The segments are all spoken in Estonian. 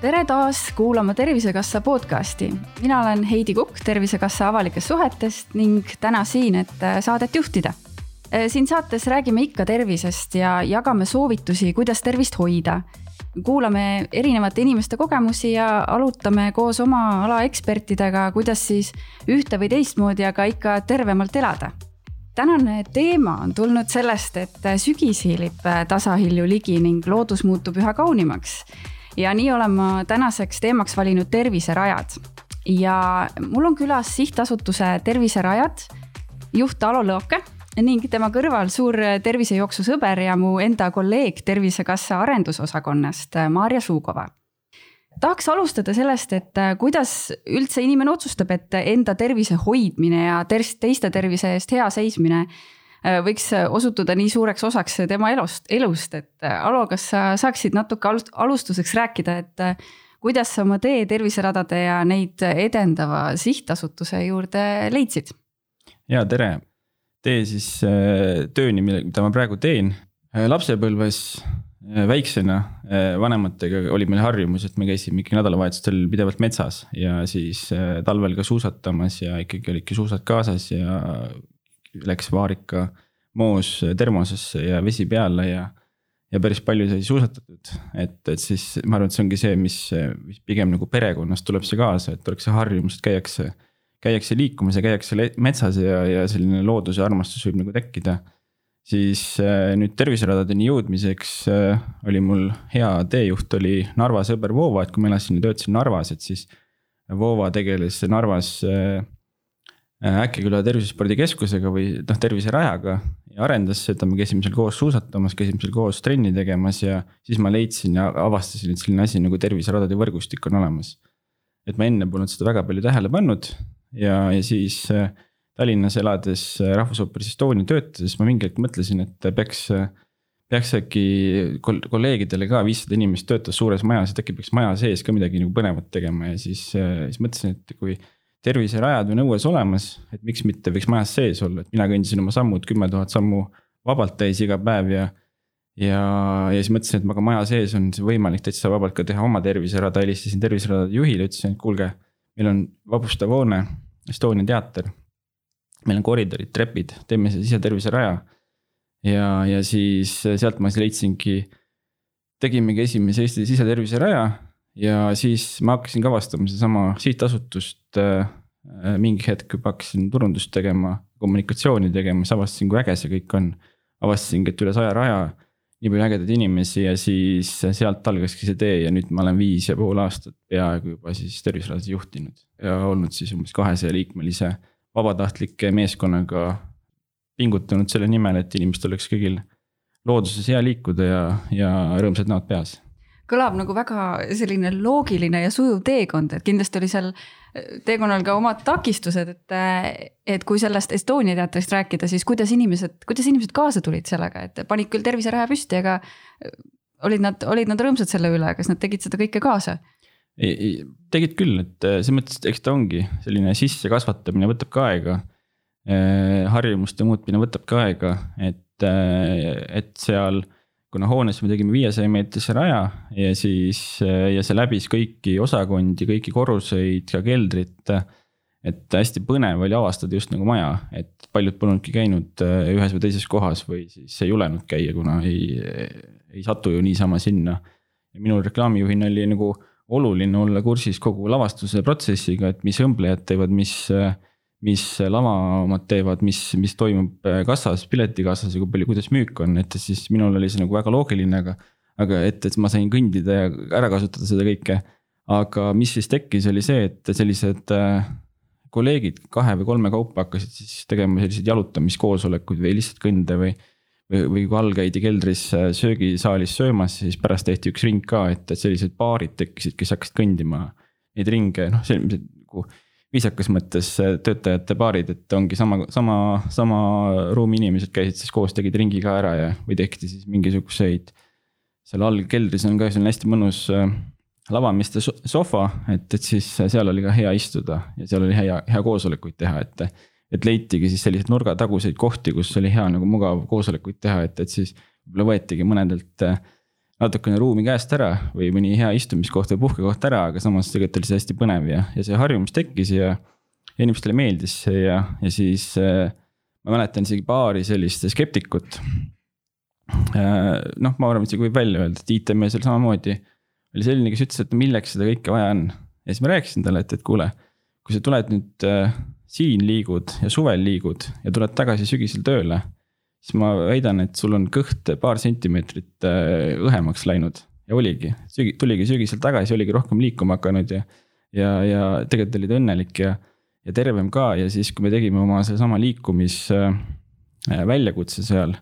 tere taas kuulama Tervisekassa podcasti. mina olen Heidi Kukk Tervisekassa avalikest suhetest ning täna siin, et saadet juhtida. siin saates räägime ikka tervisest ja jagame soovitusi, kuidas tervist hoida. Kuulame erinevate inimeste kogemusi ja arutame koos oma ala ekspertidega, kuidas siis ühte või teistmoodi, aga ikka tervemalt elada. tänane teema on tulnud sellest, et sügis hiilib tasahilju ligi ning loodus muutub üha kaunimaks. ja nii olen ma tänaseks teemaks valinud terviserajad. ja mul on külas sihtasutuse Terviserajad juht Alo Lõoke ning tema kõrval suur tervisejooksu sõber ja mu enda kolleeg Tervisekassa arendusosakonnast, Maarja Suukova. Tahaks alustada sellest, et kuidas üldse inimene otsustab, et enda tervise hoidmine ja teiste tervise eest hea seismine Äh, võiks äh, osutuda nii suureks osaks tema elust, elust, et äh, Alo, kas sa saaksid natuke alustuseks rääkida, et kuidas sa oma tee terviseradade ja neid edendava sihtasutuse juurde leidsid? ja tere, tee siis tööni, mida ma praegu teen. lapsepõlves väiksena vanematega oli meil harjumus, et me käisime ikkagi nädalavahetustel pidevalt metsas ja siis talvel ka suusatamas ja ikkagi olidki suusad kaasas ja läks vaarika moos termosesse ja vesi peale ja. ja päris palju sai suusatatud, et, et siis ma arvan, et see ongi see, mis, mis pigem nagu perekonnast tuleb see kaasa, et oleks see harjumus, et käiakse. Käiakse liikumas ja käiakse metsas ja, ja selline looduse armastus võib nagu tekkida. siis äh, nüüd terviseradadeni jõudmiseks äh, oli mul hea teejuht oli Narva sõber Voova, et kui ma elasin ja töötasin Narvas, et siis. Voova tegeles Narvas äh, Äkkeküla Tervisespordikeskusega või noh, terviserajaga ja arendas seda, me käisime seal koos suusatamas, käisime seal koos trenni tegemas ja siis ma leidsin ja avastasin, et selline asi nagu terviseradade võrgustik on olemas. et ma enne polnud seda väga palju tähele pannud ja, ja siis äh, Tallinnas elades äh, Rahvusooperis Estonia töötades ma mingi hetk mõtlesin, et peaks peaks äkki kolleegidele ka, viissada inimest töötas suures majas, et äkki peaks maja sees ka midagi nagu põnevat tegema ja siis, siis mõtlesin, et kui terviserajad on õues olemas, et miks mitte võiks majas sees olla, et mina kõndisin oma sammud kümme tuhat sammu vabalt täis iga päev ja. ja, ja siis mõtlesin, et aga maja sees on võimalik täitsa vabalt ka teha oma terviserada, helistasin terviseradade juhile, ütlesin, et kuulge, meil on vabustav hoone, Estonia teater. meil on koridorid, trepid, teeme siseterviseraja. ja, ja siis sealt ma siis leidsingi, tegimegi esimese Eesti siseterviseraja ja siis ma hakkasin ka avastama sedasama sihtasutust äh,. mingi hetk juba hakkasin turundust tegema, kommunikatsiooni tegema, siis avastasin, kui äge see kõik on. avastasingi, et üle saja raja, nii palju ägedaid inimesi ja siis sealt algaski see tee ja nüüd ma olen viis ja pool aastat peaaegu juba siis terviseradas juhtinud. ja olnud siis umbes kahesaja liikmelise vabatahtlike meeskonnaga pingutanud selle nimel, et inimestel oleks kõigil looduses hea liikuda ja, ja rõõmsad näod peas kõlab nagu väga selline loogiline ja sujuv teekond, et kindlasti oli seal teekonnal ka omad takistused, et. Äh, et kui sellest Estonia teatrist rääkida, siis kuidas inimesed, kuidas inimesed kaasa tulid sellega, et panid küll terviseraha püsti, aga. Äh, olid nad, olid nad rõõmsad selle üle, kas nad tegid seda kõike kaasa? tegid küll, et selles mõttes, et eks ta ongi selline sissekasvatamine võtab ka aega. harjumuste muutmine võtab ka aega, et, et seal kuna hoones me tegime viiesaja meetrise raja ja siis, ja see läbis kõiki osakondi, kõiki korruseid, ka keldrit. et hästi põnev oli avastada just nagu maja, et paljud polnudki käinud äh, ühes või teises kohas või siis ei julenud käia, kuna ei, ei satu ju niisama sinna. minul reklaamijuhina oli nagu oluline olla kursis kogu lavastuse protsessiga, et mis õmblejad teevad, mis mis lava omad teevad, mis, mis toimub äh, kassas, piletikassas ja kui palju, kuidas müük on, et siis minul oli see nagu väga loogiline, aga. aga et, et ma sain kõndida ja ära kasutada seda kõike. aga mis siis tekkis, oli see, et sellised äh, kolleegid kahe või kolme kaupa hakkasid siis tegema selliseid jalutamiskoosolekuid või lihtsalt kõnde või. või, kui all käidi keldris äh, söögisaalis söömas, siis pärast tehti üks ring ka, et, et sellised paarid tekkisid, kes hakkasid kõndima neid ringe, noh, sellised nagu viisakas mõttes äh, töötajate paarid, et ongi sama, sama, sama ruumi inimesed käisid siis koos, tegid ringi ka ära ja, või tehti siis mingisuguseid. seal all keldris on ka selline hästi mõnus äh, lavamiste sohva, et, et siis seal oli ka hea istuda ja seal oli hea, hea koosolekuid teha, et. et leitigi siis selliseid nurgataguseid kohti, kus oli hea nagu mugav koosolekuid teha, et, et siis võib-olla võetigi mõnedelt natukene ruumi käest ära või mõni hea istumiskoht või puhkekoht ära, aga samas tegelikult oli see hästi põnev ja, ja see harjumus tekkis ja. ja inimestele meeldis see ja, ja siis äh, ma mäletan isegi paari sellist skeptikut äh,. noh, ma arvan, et isegi võib välja öelda, et IT-mees oli samamoodi, oli selline, kes ütles, et milleks seda kõike vaja on. ja siis ma rääkisin talle, et, et kuule, kui sa tuled nüüd äh, siin liigud ja suvel liigud ja tuled tagasi sügisel tööle siis ma väidan, et sul on kõht paar sentimeetrit äh, õhemaks läinud ja oligi, sügi-, tuligi sügisel tagasi, oligi rohkem liikuma hakanud ja. ja, ja tegelikult olid õnnelik ja, ja tervem ka ja siis, kui me tegime oma sellesama liikumis äh, seal.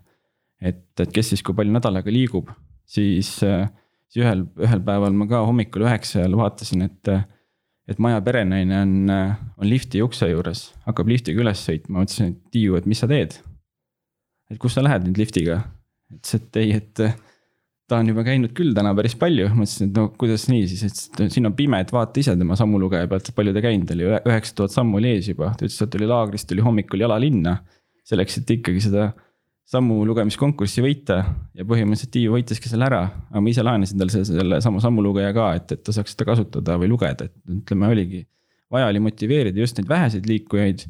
et, et kes siis kui palju nädalaga liigub, siis, äh, siis ühel, ühel päeval ma ka hommikul üheksa ajal vaatasin, et et maja perenaine on, on lifti ukse juures, hakkab liftiga üles sõitma, ma mõtlesin, et Tiiu, et mis sa teed et kus sa lähed nüüd liftiga? ütles, et ei, et eh, ta on juba käinud küll täna päris palju, ma ütlesin, et no kuidas nii siis, et siin on pime, et vaata ise tema sammulugeja pealt, palju ta käinud oli, üheksa tuhat sammu oli ees juba, ta ütles, et tuli laagrist, tuli hommikul jala linna. selleks, et ikkagi seda sammu lugemiskonkurssi võita ja põhimõtteliselt Tiiu võitiski selle ära, aga ma ise laenasin talle selle, selle sama sammulugeja ka, et, et ta saaks seda kasutada või lugeda, et ütleme, oligi. vaja oli motiveerida just neid väheseid liikujaid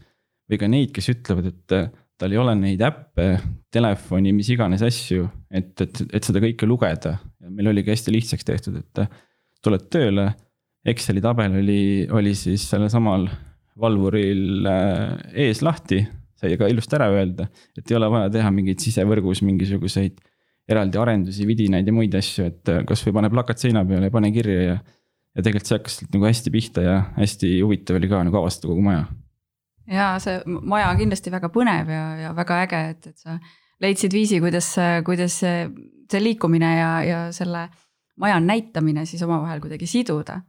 või ka neid, kes ütlevad, et tal ei ole neid äppe, telefoni, mis iganes asju, et, et, et seda kõike lugeda. meil oligi hästi lihtsaks tehtud, et tuled tööle, Exceli tabel oli, oli siis sellel samal valvuril äh, ees lahti, sai ka ilusti ära öelda, et ei ole vaja teha mingeid sisevõrgus mingisuguseid eraldi arendusi, vidinaid ja muid asju, et kasvõi pane plakat seina peale ja pane kirja ja. ja tegelikult see hakkas nagu hästi pihta ja hästi huvitav oli ka nagu avastada kogu maja ja see maja on kindlasti väga põnev ja, ja väga äge, et, et sa leidsid viisi, kuidas, kuidas see, liikumine ja, ja selle maja näitamine siis omavahel kuidagi siduda.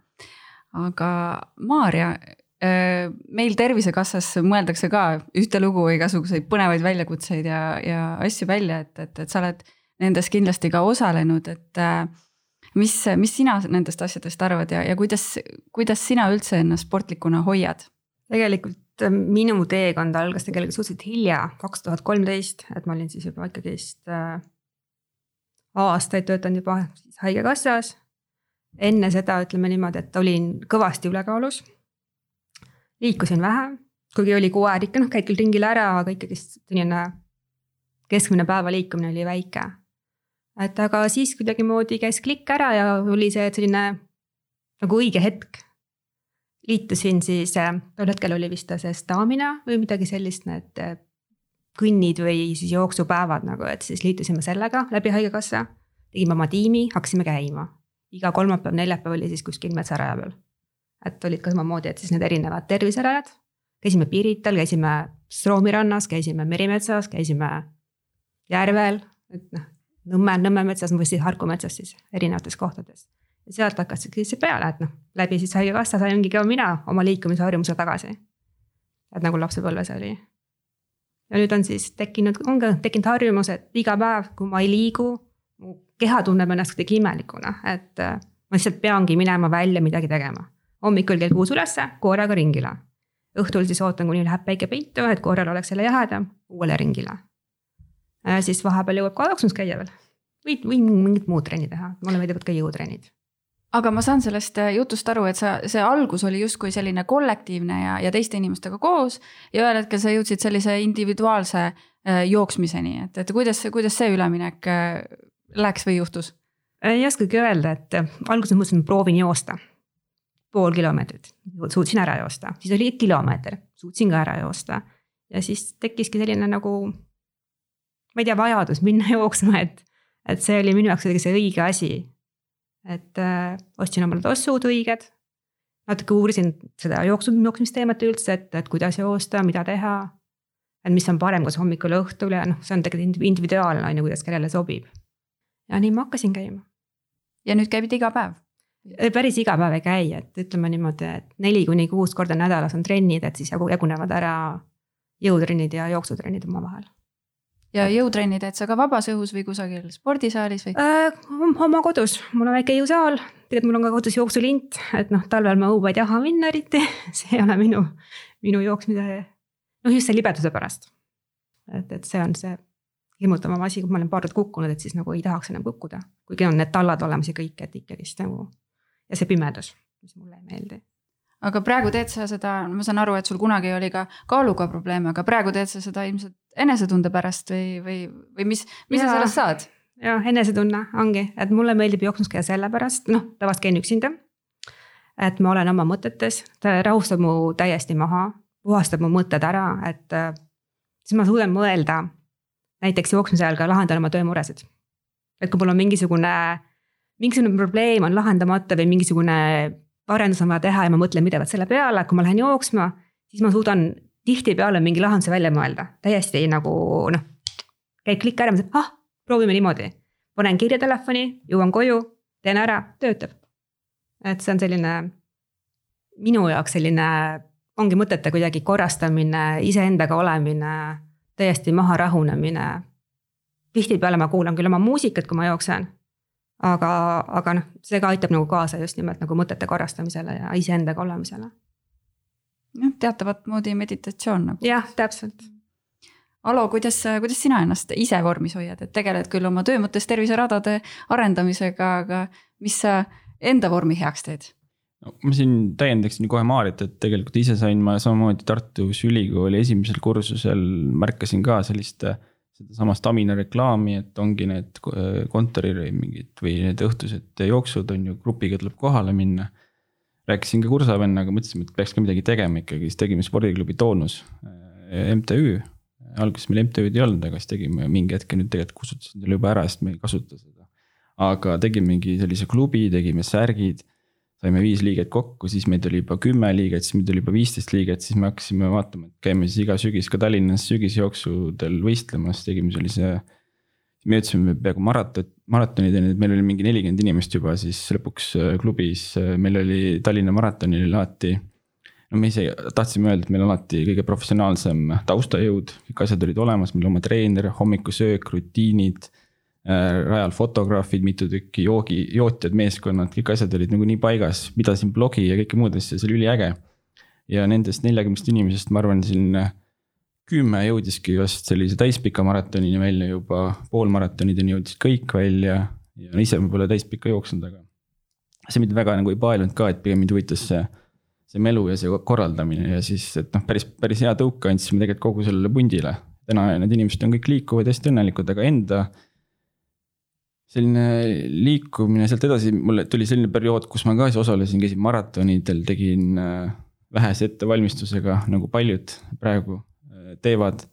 aga Maarja, äh, meil Tervisekassas mõeldakse ka ühtelugu igasuguseid põnevaid väljakutseid ja, ja asju välja, et, et, et sa oled nendes kindlasti ka osalenud, et äh, mis, mis sina nendest asjadest arvad ja, ja kuidas, kuidas sina üldse ennast sportlikuna hoiad? tegelikult et äh, minu teekond algas tegelikult suhteliselt hilja, kaks tuhat kolmteist, et ma olin siis juba ikkagist äh, aastaid töötanud juba siis haigekassas. enne seda ütleme niimoodi, et olin kõvasti ülekaalus. liikusin vähe, kuigi oli koer ikka noh, käid küll ringil ära, aga ikkagist selline keskmine päeva liikumine oli väike. et aga siis kuidagimoodi käis klikk ära ja oli see selline nagu õige hetk liitusin siis, äh, tol hetkel oli vist see Stamina või midagi sellist, need äh, kõnnid või siis jooksupäevad nagu, et siis liitusime sellega läbi haigekassa. tegime oma tiimi, hakkasime käima. iga kolmapäev, neljapäev oli siis kuskil metsaraja peal. et olid ka samamoodi, et siis need erinevad terviserajad. käisime Pirital, käisime Stroomi rannas, käisime Merimetsas, käisime järvel, et noh. Nõmme, Nõmme metsas või siis Harku metsas siis erinevates kohtades sealt hakkaski see peale, et noh, läbi siis haigekassa saingi ka mina oma liikumisharjumuse tagasi. et nagu lapsepõlves oli. ja nüüd on siis tekkinud, ongi tekkinud harjumus, et iga päev, kui ma ei liigu, mu keha tunneb ennast kuidagi imelikuna, et äh, ma lihtsalt peangi minema välja midagi tegema. hommikul kell kuus ülesse, koeraga ringile. õhtul siis ootan, kuni läheb päike peitu, et koeral oleks jälle jahedam, uuele ringile. siis vahepeal jõuab ka jooksmas käia veel või, või mingit muud trenni teha, mulle meeldivad ka jõutrennid aga ma saan sellest äh, jutust aru, et sa, see algus oli justkui selline kollektiivne ja, ja teiste inimestega koos. ja ühel hetkel sa jõudsid sellise individuaalse äh, jooksmiseni, et, et kuidas, kuidas see üleminek äh, läks või juhtus? ei oskagi öelda, et alguses mõtlesin, et proovin joosta. pool kilomeetrit, suutsin ära joosta, siis oli kilomeeter, suutsin ka ära joosta. ja siis tekkiski selline nagu, ma ei tea, vajadus minna jooksma, et, et see oli minu jaoks kuidagi see õige asi et äh, ostsin omale tossud õiged. natuke uurisin seda jooksu, jooksmisteemat üldse, et, et kuidas joosta, mida teha. et mis on parem, kas hommikul õhtul ja noh, see on tegelikult individuaalne on ju, kuidas kellele sobib. ja nii ma hakkasin käima. ja nüüd käid iga päev? Äh, päris iga päev ei käi, et ütleme niimoodi, et neli kuni kuus korda nädalas on trennid, et siis jagunevad ära jõutrennid ja jooksutrennid omavahel ja jõutrenni teed sa ka vabas õhus või kusagil spordisaalis või? Äh,? oma kodus, mul on väike jõusaal, tegelikult mul on ka kodus jooksulint, et noh, talvel ma õue ei taha minna eriti, see ei ole minu, minu jooksmise, noh just see libeduse pärast. et, et see on see hirmutavam asi, kui ma olen paar korda kukkunud, et siis nagu ei tahaks enam kukkuda, kuigi on need tallad olemas ja kõik, et ikkagist nagu ja see pimedus, mis mulle ei meeldi aga praegu teed sa seda, ma saan aru, et sul kunagi oli ka kaaluga probleeme, aga praegu teed sa seda ilmselt enesetunde pärast või, või, või mis, mis ja, sa sellest saad? jah, enesetunne ongi, et mulle meeldib jooksmas käia sellepärast, noh, tavaliselt käin üksinda. et ma olen oma mõtetes, ta rahustab mu täiesti maha, puhastab mu mõtted ära, et äh, siis ma suudan mõelda. näiteks jooksmise ajal ka lahendan oma töömuresid. et kui mul on mingisugune, mingisugune probleem on lahendamata või mingisugune arendus on vaja teha ja ma mõtlen pidevalt selle peale, kui ma lähen jooksma, siis ma suudan tihtipeale mingi lahenduse välja mõelda, täiesti nagu noh. käib klikk ära, ma ütlen, ah, proovime niimoodi. panen kirja telefoni, jõuan koju, teen ära, töötab. et see on selline minu jaoks selline, ongi mõtete kuidagi korrastamine, iseendaga olemine, täiesti maha rahunemine. tihtipeale ma kuulan küll oma muusikat, kui ma jooksen aga, aga noh, see ka aitab nagu kaasa just nimelt nagu mõtete korrastamisele ja iseendaga olemisele. jah, teatavat moodi meditatsioon nagu. jah, täpselt. Alo, kuidas, kuidas sina ennast ise vormis hoiad, et tegeled küll oma töö mõttes terviseradade arendamisega, aga mis sa enda vormi heaks teed? no ma siin täiendaksin kohe Maarit, et tegelikult ise sain ma samamoodi Tartus ülikooli esimesel kursusel märkasin ka sellist äh, sedasama Stamina reklaami, et ongi need kontori mingid või need õhtused jooksud on ju, grupiga tuleb kohale minna. rääkisin ka kursavennaga, mõtlesime, et peaks ka midagi tegema ikkagi, siis tegime spordiklubi Toonus, äh, MTÜ. alguses meil MTÜ-d ei olnud, aga siis tegime mingi hetk nüüd tegelikult kustutasin selle juba ära, sest me ei kasuta seda. aga tegimegi sellise klubi, tegime särgid saime viis liiget kokku, siis meid oli juba kümme liiget, siis meid oli juba viisteist liiget, siis me hakkasime vaatama, et käime siis iga sügis ka Tallinnas sügisjooksudel võistlemas, tegime sellise. me jõudsime peaaegu maraton, maratonideni, et meil oli mingi nelikümmend inimest juba siis lõpuks äh, klubis, meil oli Tallinna maratonil alati. no me ise tahtsime öelda, et meil alati kõige professionaalsem taustajõud, kõik asjad olid olemas, meil oma treener, hommikusöök, rutiinid Äh, rajal fotograafid, mitu tükki, joogi, jootjad, meeskonnad, kõik asjad olid nagu nii paigas, pidasin blogi ja kõike muud asja, see oli üliäge. ja nendest neljakümnest inimesest, ma arvan, siin kümme jõudiski vast sellise täispika maratonini välja juba, poolmaratonideni jõudsid kõik välja ja ise ma pole täispikka jooksnud, aga. see mind väga nagu ei paelunud ka, et pigem mind huvitas see, see melu ja see korraldamine ja siis, et noh, päris, päris hea tõuke andsime tegelikult kogu sellele pundile. täna need inimesed on kõik liikuvad, hästi õnnelikud, aga enda selline liikumine sealt edasi, mulle tuli selline periood, kus ma ka siis osalesin, käisin maratonidel, tegin äh, vähese ettevalmistusega, nagu paljud praegu äh, teevad.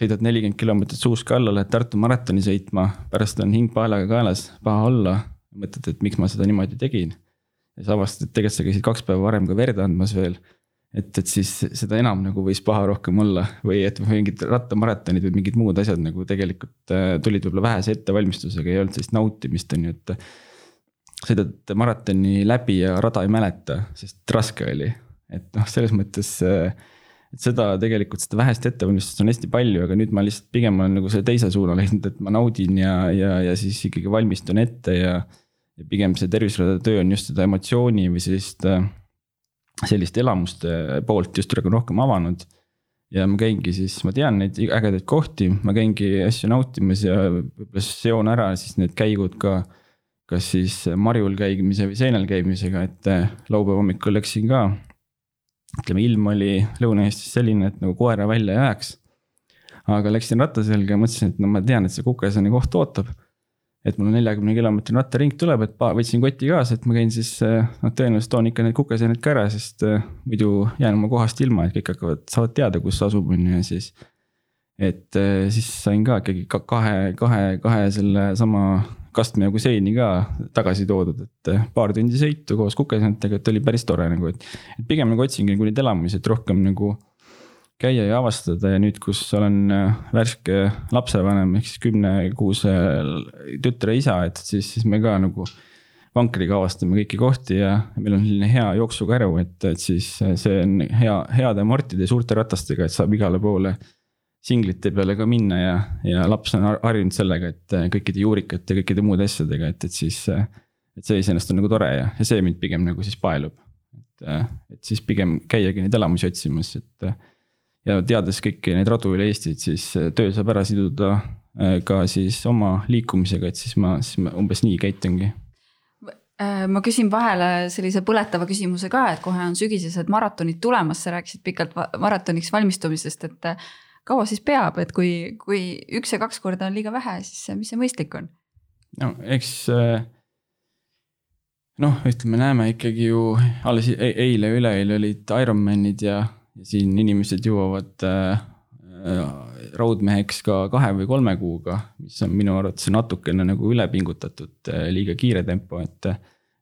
sõidad nelikümmend kilomeetrit suuska alla, lähed Tartu maratoni sõitma, pärast on hing paelaga kaelas, paha olla. mõtled, et miks ma seda niimoodi tegin. ja siis avastad, et tegelikult sa käisid kaks päeva varem ka verd andmas veel et, et siis seda enam nagu võis paha rohkem olla või et mingid rattamaratonid või mingid muud asjad nagu tegelikult äh, tulid võib-olla vähese ettevalmistusega, ei olnud sellist nautimist, on ju, et. sõidad maratoni läbi ja rada ei mäleta, sest raske oli, et noh, selles mõttes äh, et seda tegelikult, seda vähest ettevalmistust on hästi palju, aga nüüd ma lihtsalt pigem olen nagu selle teise suuna leidnud, et ma naudin ja, ja, ja siis ikkagi valmistun ette ja. ja pigem see terviserada töö on just seda emotsiooni või sellist äh, sellist elamuste poolt just nagu rohkem avanud. ja ma käingi siis, ma tean neid ägedaid kohti, ma käingi asju nautimas ja võib-olla seon ära siis need käigud ka. kas siis marjul käimise või seenel käimisega, et eh, laupäeva hommikul läksin ka. ütleme, ilm oli Lõuna-Eestis selline, et nagu koera välja ei ajaks. aga läksin ratta selga ja mõtlesin, et no ma tean, et see Kukesani koht ootab et mul neljakümne kilomeetrine rattaring tuleb, et võtsin koti kaasa, et ma käin siis, eh, noh tõenäoliselt toon ikka need kukeseened ka ära, sest eh, muidu jään oma kohast ilma, et kõik hakkavad, saavad teada, kus asub, on ju, ja siis. et eh, siis sain ka ikkagi kahe, kahe, kahe selle sama kastmejagu seeni ka tagasi toodud, et paar tundi sõitu koos kukeseenetega, et oli päris tore nagu, et. et pigem nagu otsingi nagu neid elamusi, et rohkem nagu käia ja avastada ja nüüd, kus olen äh, värske lapsevanem ehk siis kümnekuuse tütre isa, et siis, siis me ka nagu vankriga avastame kõiki kohti ja meil on selline hea jooksukäru, et, et siis see on hea, heade mortide ja suurte ratastega, et saab igale poole singlite peale ka minna ja, ja laps on har- harjunud sellega, et äh, kõikide juurikate, kõikide muude asjadega, et, et siis. et see iseenesest on nagu tore ja, ja see mind pigem nagu siis paelub. et, et siis pigem käiagi neid elamusi otsimas, et. Ja teades kõiki neid radu üle Eestit, siis töö saab ära siduda ka siis oma liikumisega, et siis ma, siis ma umbes nii käitungi Äh, ma küsin vahele sellise põletava küsimuse ka, et kohe on sügisesed maratonid tulemas, sa rääkisid pikalt maratoniks valmistumisest, et äh, kaua siis peab, et kui, kui üks ja kaks korda on liiga vähe, siis mis see mõistlik on? no eks noh, ütleme, näeme ikkagi ju alles e-, eile, üleeile olid Ironmanid ja siin inimesed jõuavad äh, raudmeheks ka kahe või kolme kuuga, mis on minu arvates natukene nagu ülepingutatud, äh, liiga kiire tempo, et.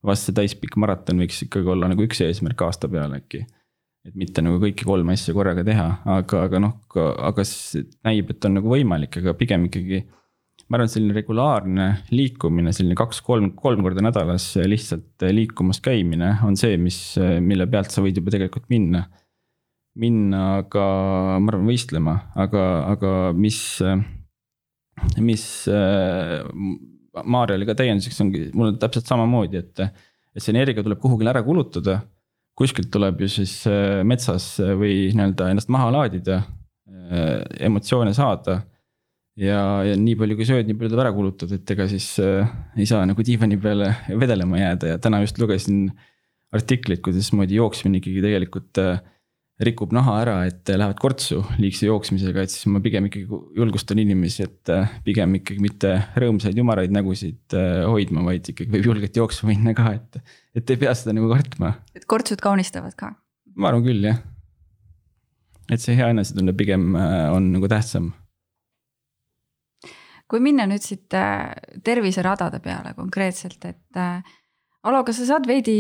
vast see täispikk maraton võiks ikkagi olla nagu üks eesmärk aasta peale äkki. et mitte nagu kõiki kolme asja korraga teha, aga, aga noh, aga näib, et on nagu võimalik, aga pigem ikkagi. ma arvan, et selline regulaarne liikumine, selline kaks-kolm, kolm korda nädalas lihtsalt liikumas käimine on see, mis, mille pealt sa võid juba tegelikult minna minna ka, ma arvan, võistlema, aga, aga mis, mis Maarjale ka täienduseks ongi, mul on täpselt samamoodi, et, et see energia tuleb kuhugile ära kulutada. kuskilt tuleb ju siis äh, metsas või nii-öelda ennast maha laadida, äh, emotsioone saada. Ja, ja nii palju, kui sööd, nii palju tuleb ära kulutada, et ega siis äh, ei saa nagu diivani peale vedelema jääda. Ja täna just lugesin artiklit, kuidasmoodi jooksmine ikkagi tegelikult äh, rikub naha ära, et lähevad kortsu liigse jooksmisega, et siis ma pigem ikkagi julgustan inimesi, et äh, pigem ikkagi mitte rõõmsaid jumaraid nägusid äh, hoidma, vaid ikkagi võib julgelt jooksma minna ka, et. et ei pea seda nagu kartma. et kortsud kaunistavad ka? ma arvan küll jah. et see hea enesetunne pigem äh, on nagu tähtsam. kui minna nüüd siit terviseradade peale konkreetselt, et Alo, kas sa saad veidi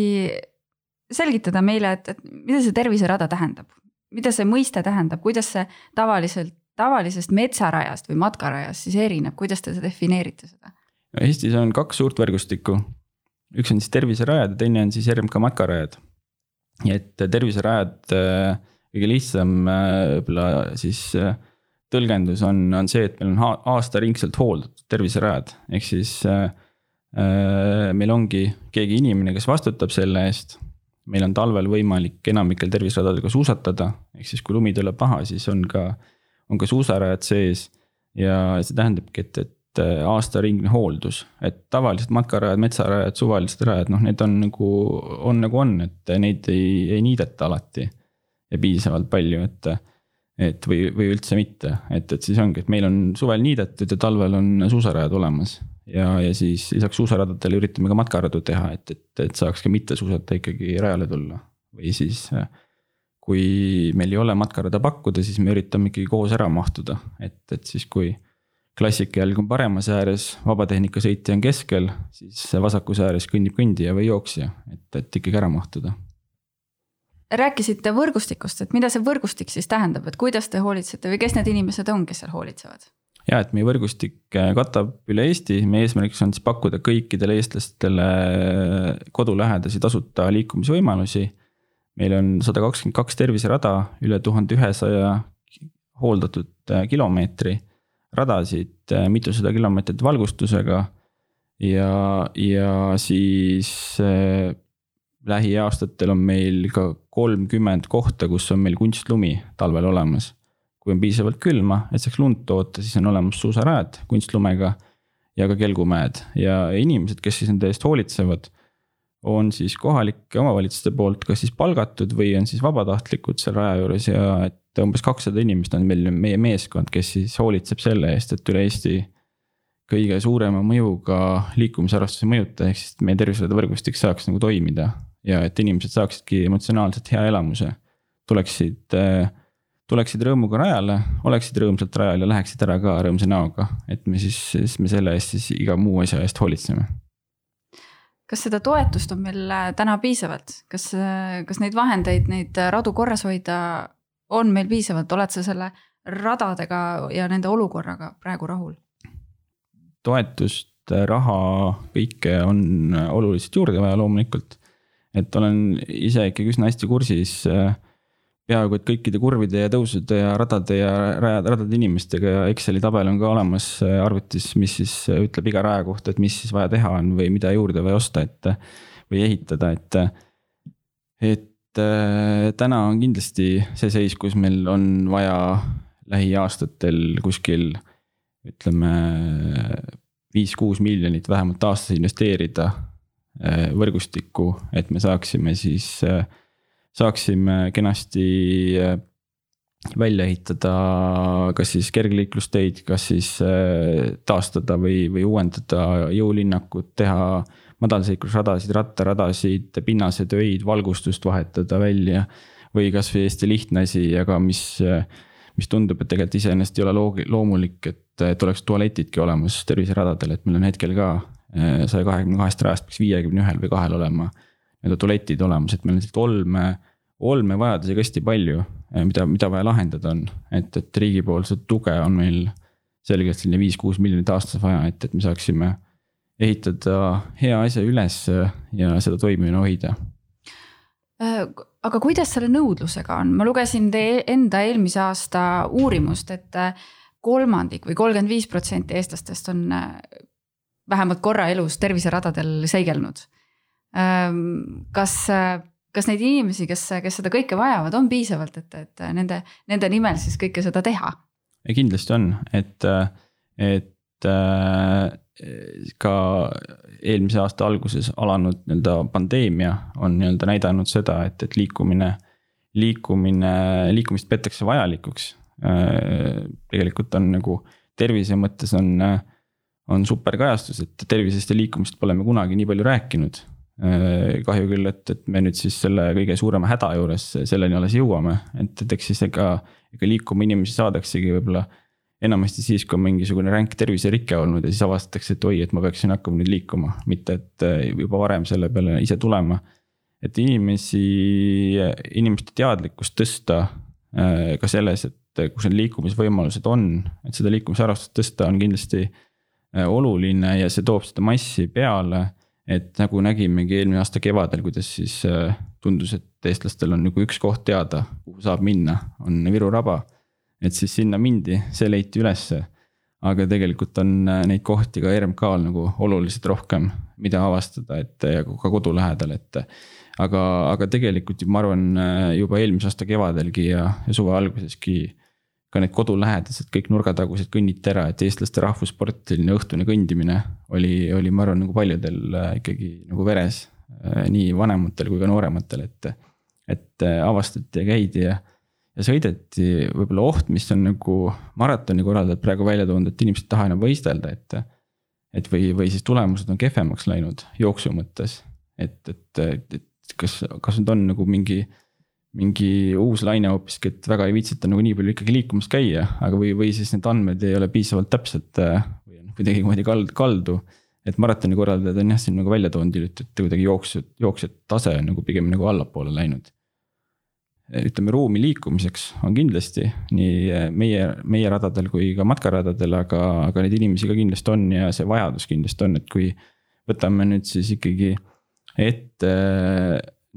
selgitada meile, et, et mida see terviserada tähendab? mida see mõiste tähendab, kuidas see tavaliselt, tavalisest metsarajast või matkarajast siis erineb, kuidas te defineerite seda? Eestis on kaks suurt võrgustikku. üks on siis terviserajad ja teine on siis RMK matkarajad. et terviserajad, äh, kõige lihtsam äh, võib-olla siis äh, tõlgendus on, on see, et meil on aastaringselt hooldatud terviserajad, ehk siis äh, meil ongi keegi inimene, kes vastutab selle eest meil on talvel võimalik enamikel terviseradadel ka suusatada, ehk siis kui lumi tuleb maha, siis on ka, on ka suusarajad sees. ja see tähendabki, et, et äh, aastaringne hooldus, et tavalised matkarajad, metsarajad, suvalised rajad, noh, need on nagu, on nagu on, et neid ei, ei niideta alati. ja piisavalt palju, et, et või, või üldse mitte, et, et siis ongi, et meil on suvel niidetud ja talvel on suusarajad olemas ja, ja siis lisaks suusaradadele üritame ka matkaradu teha, et, et, et saaks ka mitte suusata ikkagi rajale tulla. või siis kui meil ei ole matkarada pakkuda, siis me üritame ikkagi koos ära mahtuda, et, et siis kui klassikajalg on paremas ääres, vabatehnika sõitja on keskel, siis vasakus ääres kõnnib kõndija või jooksja, et, et ikkagi ära mahtuda. rääkisite võrgustikust, et mida see võrgustik siis tähendab, et kuidas te hoolitsete või kes need inimesed on, kes seal hoolitsevad? Ja et meie võrgustik äh, katab üle Eesti, meie eesmärgiks on siis pakkuda kõikidele eestlastele kodulähedasi tasuta liikumisvõimalusi. meil on sada kakskümmend kaks terviserada, üle tuhande ühesaja hooldatud äh, kilomeetri radasid, äh, mitusada kilomeetrit valgustusega. ja, ja siis äh, lähiaastatel on meil ka kolmkümmend kohta, kus on meil kunstlumi talvel olemas kui on piisavalt külma, et saaks lund toota, siis on olemas suusarajad kunstlumega ja ka kelgumäed. Ja inimesed, kes siis nende eest hoolitsevad, on siis kohalike omavalitsuste poolt kas siis palgatud või on siis vabatahtlikud seal raja juures ja et umbes kakssada inimest on meil meie meeskond, kes siis hoolitseb selle eest, et üle Eesti kõige suurema mõjuga liikumisharrastuse mõjuta, ehk siis meie tervishoiu võrgustik saaks nagu toimida ja et inimesed saaksidki emotsionaalselt hea elamuse, tuleksid äh, tuleksid rõõmuga rajale, oleksid rõõmsalt rajal ja läheksid ära ka rõõmsa näoga, et me siis, siis me selle eest siis iga muu asja eest hoolitseme. kas seda toetust on meil äh, täna piisavalt, kas, äh, kas neid vahendeid, neid äh, radu korras hoida on meil piisavalt, oled sa selle radadega ja nende olukorraga praegu rahul? toetust, raha, kõike on oluliselt juurde vaja loomulikult. et olen ise ikkagi üsna hästi kursis äh, peaaegu et kõikide kurvide ja tõusude ja radade ja rajade, radade inimestega ja Exceli tabel on ka olemas äh, arvutis, mis siis ütleb iga raja kohta, et mis siis vaja teha on või mida juurde vaja osta, et. või ehitada, et, et äh, täna on kindlasti see seis, kus meil on vaja lähiaastatel kuskil ütleme viis-kuus miljonit vähemalt aastas investeerida äh, võrgustikku, et me saaksime siis, äh, saaksime kenasti äh, välja ehitada kas siis kergliiklusteid, kas siis taastada või, või uuendada jõulinnakut, teha madalseiklusradasid, rattaradasid, pinnasetöid, valgustust vahetada välja. või kasvõi hästi lihtne asi, aga mis, mis tundub, et tegelikult iseenesest ei ole loogi-, loomulik, et et oleks tualetidki olemas terviseradadel, et meil on hetkel ka saja kahekümne kahest rajast peaks viiekümne ühel või kahel olema nii-öelda tualetid olemas, et meil on lihtsalt olme, olmevajadusi ka hästi palju, eh, mida, mida vaja lahendada on. et, et riigipoolset tuge on meil selgelt selline viis-kuus miljonit aastas vaja, et, et me saaksime ehitada hea asja üles ja seda toimimine hoida äh, aga kuidas selle nõudlusega on, ma lugesin teie enda eelmise aasta uurimust, et kolmandik või kolmkümmend viis protsenti eestlastest on äh, vähemalt korra elus terviseradadel seigelnud. Ähm, kas, kas neid inimesi, kes, kes seda kõike vajavad, on piisavalt, et, et nende, nende nimel siis kõike seda teha? kindlasti on, et, et äh, ka eelmise aasta alguses alanud nii-öelda pandeemia on nii-öelda näidanud seda, et, et liikumine, liikumine, liikumist peetakse vajalikuks Äh, tegelikult on nagu tervise mõttes on, on super kajastus, et tervisest ja liikumisest pole me kunagi nii palju rääkinud. Äh, kahju küll, et, et me nüüd siis selle kõige suurema häda juures selleni alles jõuame, et, et eks siis ega, ega liikuma inimesi saadaksegi võib-olla enamasti siis, kui on mingisugune ränk terviserike olnud ja siis avastatakse, et oi, et ma peaksin hakkama nüüd liikuma, mitte et äh, juba varem selle peale ise tulema. et inimesi, inimeste teadlikkust tõsta ka selles, et kus need liikumisvõimalused on, et seda liikumisharrastust tõsta on kindlasti äh, oluline ja see toob seda massi peale. Et nagu nägimegi eelmine aasta kevadel, kuidas siis äh, tundus, et eestlastel on nagu üks koht teada, kuhu saab minna, on Viru raba. et siis sinna mindi, see leiti ülesse. aga tegelikult on äh, neid kohti ka RMK-l nagu oluliselt rohkem, mida avastada, et ka kodu lähedal, et aga, aga tegelikult ma arvan juba eelmise aasta kevadelgi ja, ja suve alguseski ka need kodulähedased kõik nurgatagused kõnnitera, et eestlaste rahvussport, selline õhtune kõndimine oli, oli, ma arvan, nagu paljudel äh, ikkagi nagu veres. Äh, nii vanematel kui ka noorematel, et, et äh, avastati ja käidi ja, ja sõideti võib-olla oht, mis on nagu maratoni korraldajad praegu välja toonud, et inimesed ei taha enam võistelda, et. et või, või siis tulemused on kehvemaks läinud jooksu mõttes, et, et, et kas, kas nüüd on nagu mingi mingi uus laine hoopiski, et väga ei viitsita nagu nii palju ikkagi liikumas käia, aga või, või siis need andmed ei ole piisavalt täpsed äh, või on kuidagimoodi kald-, kaldu. et maratoni korraldajad on jah siin nagu välja toonud hiljuti, et kuidagi jooksjad, jooksjate tase on nagu pigem nagu allapoole läinud. ütleme ruumi liikumiseks on kindlasti nii äh, meie, meie radadel kui ka matkaradadel, aga, aga neid inimesi ka kindlasti on ja see vajadus kindlasti on, et kui võtame nüüd siis ikkagi ette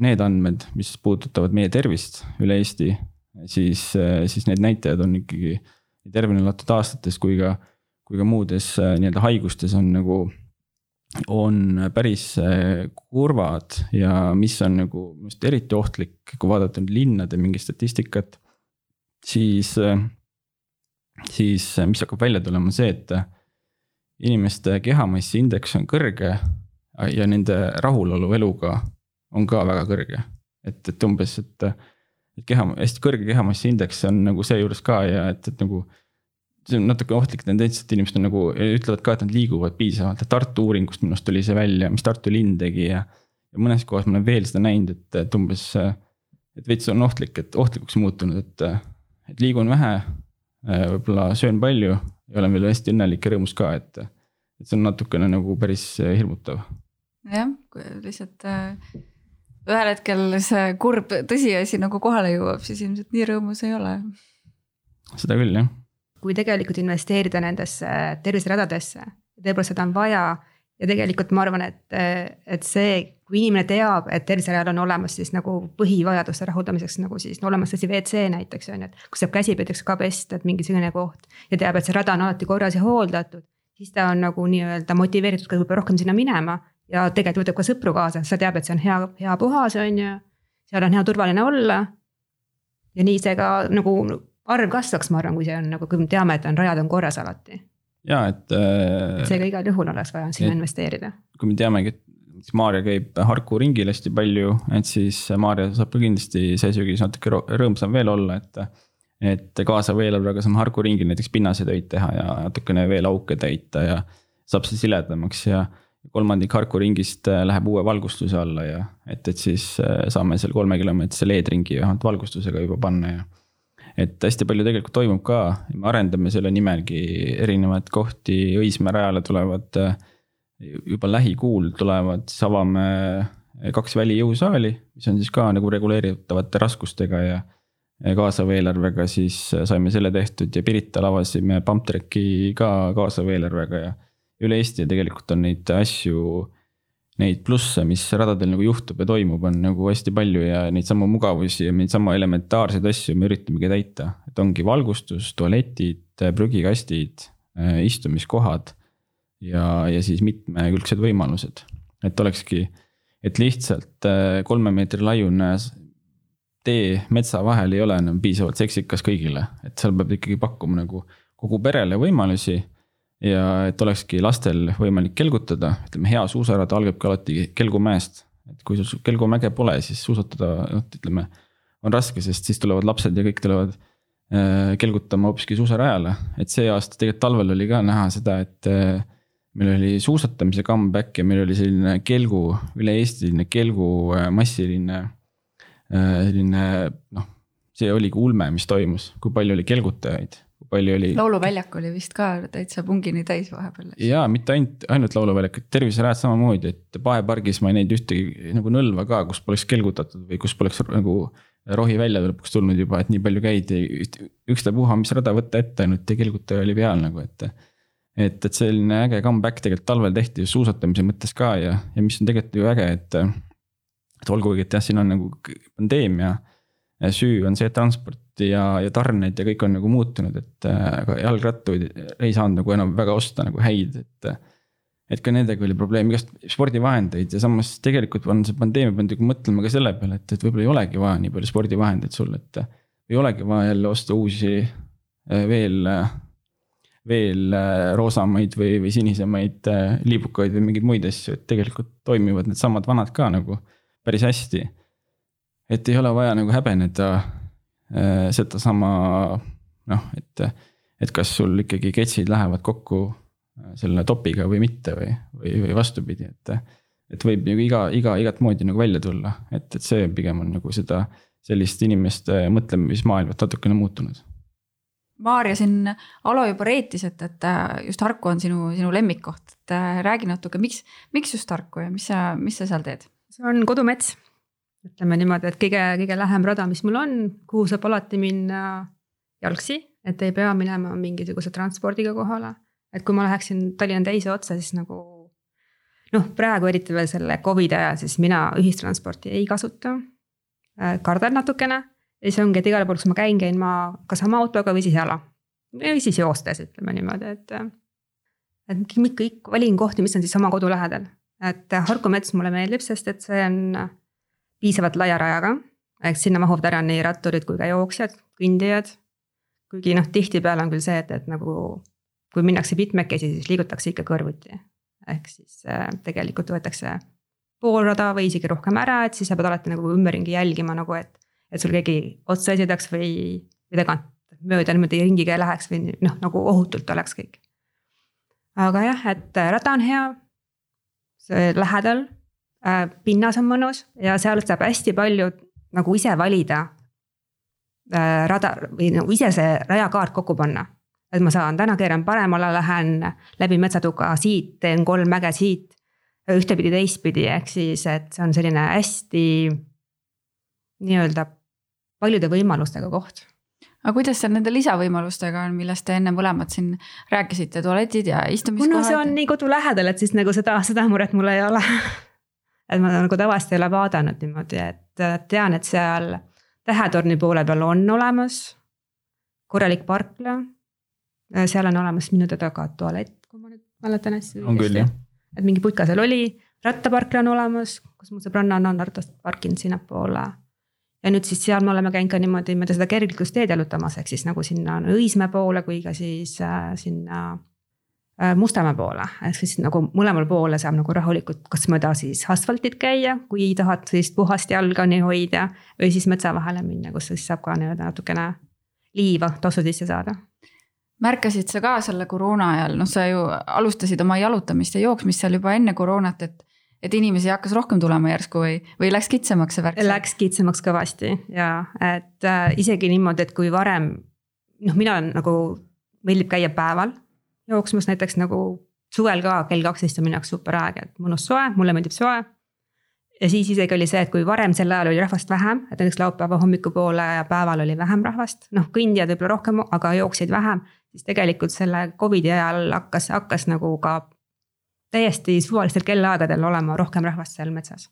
need andmed, mis puudutavad meie tervist üle Eesti, siis, siis need näitajad on ikkagi nii tervena elatud aastates kui ka, kui ka muudes nii-öelda haigustes on nagu, on päris kurvad ja mis on nagu minu arust eriti ohtlik, kui vaadata nüüd linnade mingit statistikat, siis, siis mis hakkab välja tulema, see, et inimeste kehamassi indeks on kõrge ja nende rahulolu eluga on ka väga kõrge. et, et umbes, et, et keha, hästi kõrge kehamassi indeks on nagu seejuures ka ja et, et nagu. see on natuke ohtlik tendents, et inimesed on nagu ütlevad ka, et nad liiguvad piisavalt, et Tartu uuringust minu arust tuli see välja, mis Tartu linn tegi ja. ja mõnes kohas ma olen veel seda näinud, et, et umbes, et veits on ohtlik, et ohtlikuks muutunud, et, et liigun vähe. võib-olla söön palju ja olen veel hästi õnnelik ja rõõmus ka, et, et see on natukene nagu päris hirmutav. jah, lihtsalt äh ühel hetkel see kurb tõsiasi nagu kohale jõuab, siis ilmselt nii rõõmus ei ole. seda küll, jah. kui tegelikult investeerida nendesse terviseradadesse, tõepoolest seda on vaja ja tegelikult ma arvan, et, et see, kui inimene teab, et terviserajal on olemas siis nagu põhivajaduste rahuldamiseks nagu siis no olemas asi WC näiteks on ju, et kus saab käsipiideks ka pesta, et mingisugune koht. ja teab, et see rada on alati korras ja hooldatud, siis ta on nagu nii-öelda motiveeritud ka võib-olla rohkem sinna minema. Ja tegelikult võtab ka sõpru kaasa, sest ta teab, et see on hea, hea puhas, on ju. seal on hea turvaline olla. ja nii see ka nagu arv kasvaks, ma arvan, kui see on nagu, kui me teame, et on rajad on korras alati ja et. Äh, seega igal juhul oleks vaja sinna investeerida. kui me teamegi, et Maarja käib Harku ringil hästi palju, et siis Maarja saab ka kindlasti see sügis natuke rõõmsam veel olla, et. et kaasava eelarvega saame Harku ringil näiteks pinnasetöid teha ja natukene veel auke täita ja saab see siledamaks ja kolmandik Harku ringist äh, läheb uue valgustuse alla ja et, et siis äh, saame seal kolmekilomeetrise LED-ringi vähemalt valgustusega juba panna ja et hästi palju tegelikult toimub ka, me arendame selle nimelgi erinevaid kohti, Õismäe rajale tulevad juba lähikuul tulevad, siis avame kaks välijõusaali, mis on siis ka nagu reguleeritavate raskustega ja kaasava eelarvega, siis saime selle tehtud ja Pirital avasime Pumptracki ka kaasava eelarvega ja üle Eesti tegelikult on neid asju neid plusse, mis radadel nagu juhtub ja toimub, on nagu hästi palju ja neid samu mugavusi ja neid sama elementaarseid asju me üritamegi täita. et ongi valgustus, tualetid, prügikastid, äh, istumiskohad ja, ja siis mitmekülgsed võimalused. et olekski, et lihtsalt äh, kolme meetri laiune tee metsa vahel ei ole enam piisavalt seksikas kõigile, et seal peab ikkagi pakkuma nagu kogu perele võimalusi ja et olekski lastel võimalik kelgutada, ütleme hea suusarada algabki alati Kelgumäest. et kui sul Kelgumäge pole, siis suusatada, noh ütleme, on raske, sest siis tulevad lapsed ja kõik tulevad äh, kelgutama hoopiski suusarajale. et see aasta tegelikult talvel oli ka näha seda, et äh, meil oli suusatamise comeback ja meil oli selline kelgu, üle-eestiline kelgu äh, massiline äh, selline noh, see oligi ulme, mis toimus, kui palju oli kelgutajaid palju oli. lauluväljak oli vist ka täitsa pungini täis vahepeal. ja mitte ainult, ainult lauluväljak, et terviserajad samamoodi, et Paepargis ma ei näinud ühtegi nagu nõlva ka, kus poleks kelgutatud või kus poleks nagu rohi välja lõpuks tulnud juba, et nii palju käidi, ükstapuha, mis rada võtta ette, ainult kelgutaja oli peal nagu, et. et, et selline äge comeback tegelikult talvel tehti suusatamise mõttes ka ja, ja mis on tegelikult ju äge, et. et olgugi, et jah, siin on nagu pandeemia süü on see, et transport ja, ja tarned ja kõik on nagu muutunud, et aga jalgrattuid ei saanud nagu enam väga osta nagu häid, et. et ka nendega oli probleem, igast spordivahendeid ja samas tegelikult on see pandeemia pannud nagu mõtlema ka selle peale, et, et võib-olla ei olegi vaja nii palju spordivahendeid sul, et. ei olegi vaja jälle osta uusi veel, veel roosamaid või, või sinisemaid liibukaid või mingeid muid asju, et tegelikult toimivad needsamad vanad ka nagu päris hästi et ei ole vaja nagu häbeneda äh, sedasama noh, et, et kas sul ikkagi ketsid lähevad kokku äh, selle topiga või mitte või, või, või vastupidi, et. et võib nagu iga, iga, igat moodi nagu välja tulla, et, et see pigem on nagu seda sellist inimeste mõtlemismaailmat natukene muutunud. Maarja siin Alo juba reetis, et, et äh, just Harku on sinu, sinu lemmikkoht, et räägi natuke, miks, miks just Harku ja mis sa, mis sa seal teed? see on kodumets ütleme niimoodi, et kõige, kõige lähem rada, mis mul on, kuhu saab alati minna jalgsi, et ei pea minema mingisuguse transpordiga kohale. et kui ma läheksin Tallinna teise otsa, siis nagu noh, praegu eriti veel selle Covidi ajal, siis mina ühistransporti ei kasuta. Äh, kardan natukene ja siis ongi, et igale poole, kus ma käin, käin ma kas oma autoga või siis jala. või siis joostes, ütleme niimoodi, et. et kõik valin kohti, mis on siis oma kodu lähedal, et Harku mets mulle meeldib, sest et see on piisavalt laia rajaga, ehk sinna mahuvad ära nii ratturid kui ka jooksjad, kõndijad. kuigi noh, tihtipeale on küll see, et, et nagu kui minnakse mitmekesi, siis liigutakse ikka kõrvuti. ehk siis äh, tegelikult võetakse pool rada või isegi rohkem ära, et siis sa pead alati nagu ümberringi jälgima nagu, et. et sul keegi otsa ei sõidaks või, või tagant mööda niimoodi ringiga ei läheks või noh, nagu ohutult oleks kõik. aga jah, et rada on hea. see lähedal Äh, pinnas on mõnus ja seal saab hästi palju nagu ise valida äh, rada või nagu ise see rajakaart kokku panna. et ma saan, täna keeran paremale, lähen läbi metsatuka siit, teen kolm mäge siit. ühtepidi, teistpidi, ehk siis, et see on selline hästi nii-öelda paljude võimalustega koht aga kuidas seal nende lisavõimalustega on, millest te enne mõlemad siin rääkisite, tualetid ja istumiskohad? kuna see on nii kodu lähedal, et siis nagu seda, seda muret mul ei ole et ma nagu tavaliselt ei ole vaadanud niimoodi, et tean, et seal Tähetorni poole peal on olemas korralik parkla. seal on olemas minu teada ka tualett, kui ma nüüd mäletan hästi. on küll jah. et mingi putka seal oli, rattaparkla on olemas, kus mu sõbranna on ratast parkinud sinnapoole ja nüüd siis seal me oleme käinud ka niimoodi mööda seda kergliiklusteed jalutamas, ehk siis nagu sinna Õismäe poole kui ka siis äh, sinna äh, Mustamäe poole, ehk siis nagu mõlemal poole saab nagu rahulikult kas mööda siis asfaltit käia, kui tahad sellist puhast jalga nii hoida. või siis metsa vahele minna, kus siis saab ka nii-öelda natukene liiva tossu sisse saada märkasid sa ka selle koroona ajal, noh, sa ju alustasid oma jalutamist ja jooksmist seal juba enne koroonat, et et inimesi hakkas rohkem tulema järsku või, või läks kitsamaks see värk? Läks kitsamaks kõvasti ja et äh, isegi niimoodi, et kui varem noh, mina olen nagu, meeldib käia päeval jooksmas näiteks nagu suvel ka kell kaksteist on minu jaoks super aeg, et mõnus soe, mulle meeldib soe. ja siis isegi oli see, et kui varem sel ajal oli rahvast vähem, et näiteks laupäeva hommikupoole ja päeval oli vähem rahvast, noh kõndijad võib-olla rohkem, aga jooksjaid vähem. siis tegelikult selle Covidi ajal hakkas, hakkas nagu ka täiesti suvalistel kellaaegadel olema rohkem rahvast seal metsas.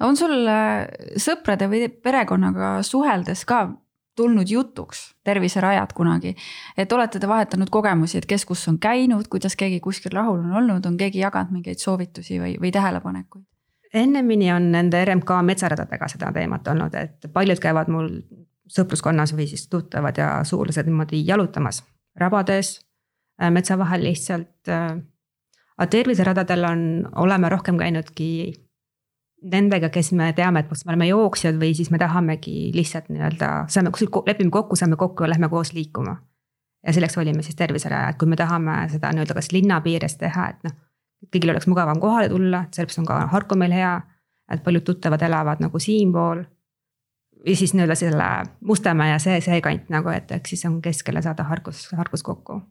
on sul äh, sõprade või perekonnaga suheldes ka tulnud jutuks terviserajad kunagi, et olete te vahetanud kogemusi, et kes kus on käinud, kuidas keegi kuskil rahul on olnud, on keegi jaganud mingeid soovitusi või, või tähelepanekuid? ennemini on nende RMK metsaradadega seda teemat olnud, et paljud käivad mul sõpruskonnas või siis tuttavad ja sugulased niimoodi jalutamas rabades Äh, metsa vahel lihtsalt. Äh, aga terviseradadel on, oleme rohkem käinudki nendega, kes me teame, et kas me oleme jooksjad või siis me tahamegi lihtsalt nii-öelda, saame kuskil, lepime kokku, saame kokku ja lähme koos liikuma. ja selleks valime siis terviseraja, et kui me tahame seda nii-öelda kas linna piires teha, et noh. kõigil oleks mugavam kohale tulla, sellepärast on ka Harku meil hea, et paljud tuttavad elavad nagu siinpool. või siis nii-öelda selle Mustamäe ja see, see kant nagu, et ehk siis on keskele saada Harkus, Harkus kokku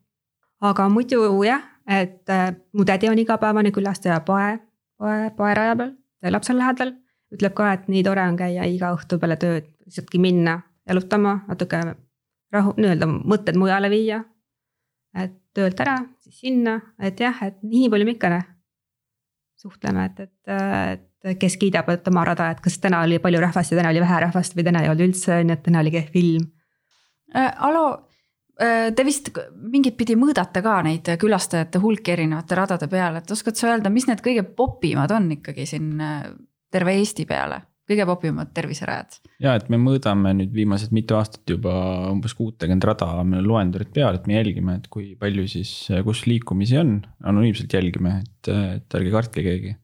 aga muidu jah, et äh, mu tädi on igapäevane külastaja Pae, Pae, Paeraja peal, seal lähedal. ütleb ka, et nii tore on käia iga õhtu peale tööd, lihtsaltki minna jalutama, natuke rahu, nii-öelda mõtted mujale viia. et töölt ära, siis sinna, et jah, et nii palju me ikka suhtleme, et, et, et kes kiidab, et oma rada, et kas täna oli palju rahvast ja täna oli vähe rahvast või täna ei olnud üldse, on ju, et täna oli kehv ilm äh,. Alo te vist mingit pidi mõõdate ka neid külastajate hulki erinevate radade peal, et oskad sa öelda, mis need kõige popimad on ikkagi siin äh, terve Eesti peale? kõige popimad terviserajad? ja, et me mõõdame nüüd viimased mitu aastat juba umbes kuutekümmet rada, meil on loendurid peal, et me jälgime, et kui palju siis, kus liikumisi on, anonüümselt jälgime, et, et ärge kartke keegi.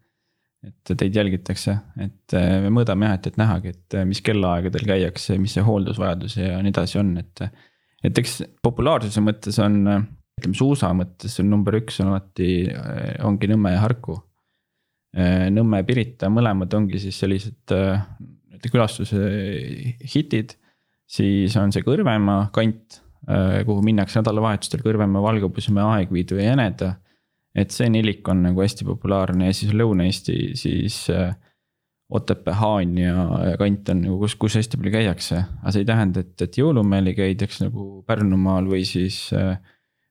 et teid jälgitakse, et me mõõdame jah, et, et nähagi, et mis kellaaegadel käiakse, mis see hooldusvajadus ja nii edasi on, et et eks populaarsuse mõttes on, ütleme suusa mõttes on number üks on alati, ongi Nõmme ja Harku. Nõmme ja Pirita mõlemad ongi siis sellised külastuse hitid. siis on see Kõrvemaa kant, kuhu minnakse nädalavahetustel Kõrvemaa, Valgepõsmäe, Aegviidu ja Jäneda. et see nelik on nagu hästi populaarne ja siis Lõuna-Eesti siis äh, Otepää, Haanja kant on nagu, kus, kus hästi palju käiakse, aga see ei tähenda, et, et jõulumäel ei käidaks nagu Pärnumaal või siis.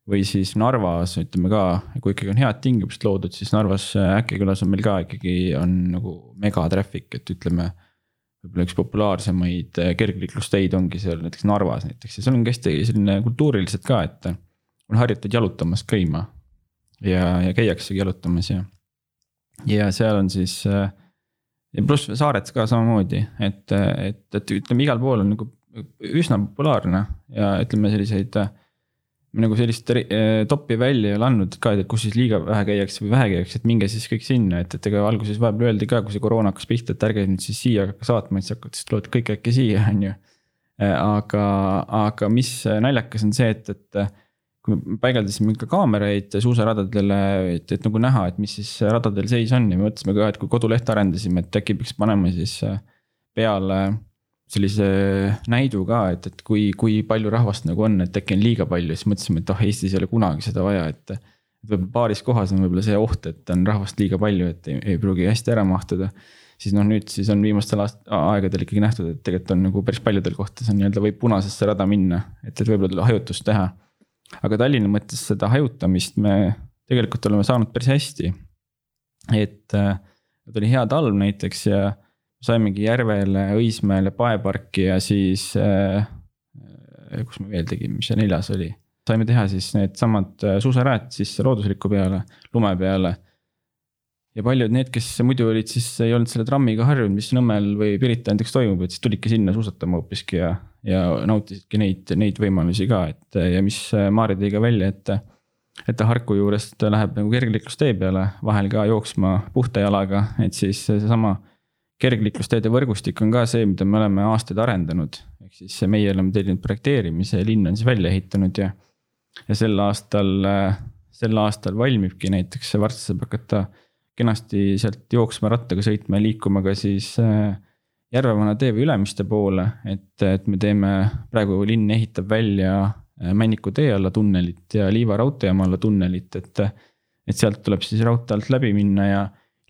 või siis Narvas ütleme ka, kui ikkagi on head tingimused loodud, siis Narvas Äkkekülas on meil ka ikkagi on nagu mega traffic, et ütleme. võib-olla üks populaarsemaid kergliiklusteid ongi seal näiteks Narvas näiteks ja seal on hästi selline kultuuriliselt ka, et. on harjutud jalutamas käima ja, ja käiaksegi jalutamas ja, ja seal on siis äh, ja pluss saared ka samamoodi, et, et, et ütleme, igal pool on nagu üsna populaarne ja ütleme selliseid. nagu sellist top'i välja ei ole andnud ka, et kus siis liiga vähe käiakse või vähe käiakse, et minge siis kõik sinna, et, et ega alguses vahepeal öeldi ka, kui see koroona hakkas pihta, et ärge nüüd siis siia hakka saatma, et siis hakkate, siis tulevad kõik äkki siia, on ju. aga, aga mis naljakas on see, et, et kui me paigaldasime ka kaameraid suusaradadele, et, et nagu näha, et mis siis radadel seis on ja me mõtlesime ka, et kui kodulehte arendasime, et äkki peaks panema siis äh, peale sellise näidu ka, et, et kui, kui palju rahvast nagu on, et äkki on liiga palju, siis mõtlesime, et oh, Eestis ei ole kunagi seda vaja, et. et võib-olla paaris kohas on võib-olla see oht, et on rahvast liiga palju, et ei, ei pruugi hästi ära mahtuda. siis noh, nüüd siis on viimastel aast-, aegadel ikkagi nähtud, et tegelikult on nagu päris paljudel kohtades on nii-öelda võib punasesse rada minna, et, et võib-olla hajutust teha. Aga Tallinna mõttes seda hajutamist me tegelikult oleme saanud päris hästi. et äh, oli hea talv näiteks ja saimegi Järvele, Õismäele, Paeparki ja siis äh,. kus me veel tegime, mis see neljas oli? saime teha siis needsamad äh, suusarajad siis loodusliku peale, lume peale ja paljud need, kes muidu olid siis, ei olnud selle trammiga harjunud, mis Nõmmel või Pirita näiteks toimub, et siis tulidki sinna suusatama hoopiski ja, ja nautisidki neid, neid võimalusi ka, et ja mis Maarja tõi ka välja, et. et ta Harku juurest läheb nagu kergliiklustee peale, vahel ka jooksma puhta jalaga, et siis seesama kergliiklusteede võrgustik on ka see, mida me oleme aastaid arendanud. ehk siis meie oleme tellinud projekteerimise linn on siis välja ehitanud ja, ja sel aastal, sel aastal valmibki näiteks varsti saab hakata kenasti sealt jooksma, rattaga sõitma ja liikuma ka siis äh, Järvevana tee või Ülemiste poole, et, et me teeme, praegu linn ehitab välja äh, Männiku tee alla tunnelit ja Liiva raudteejaama alla tunnelit, et. et sealt tuleb siis raudtee alt läbi minna ja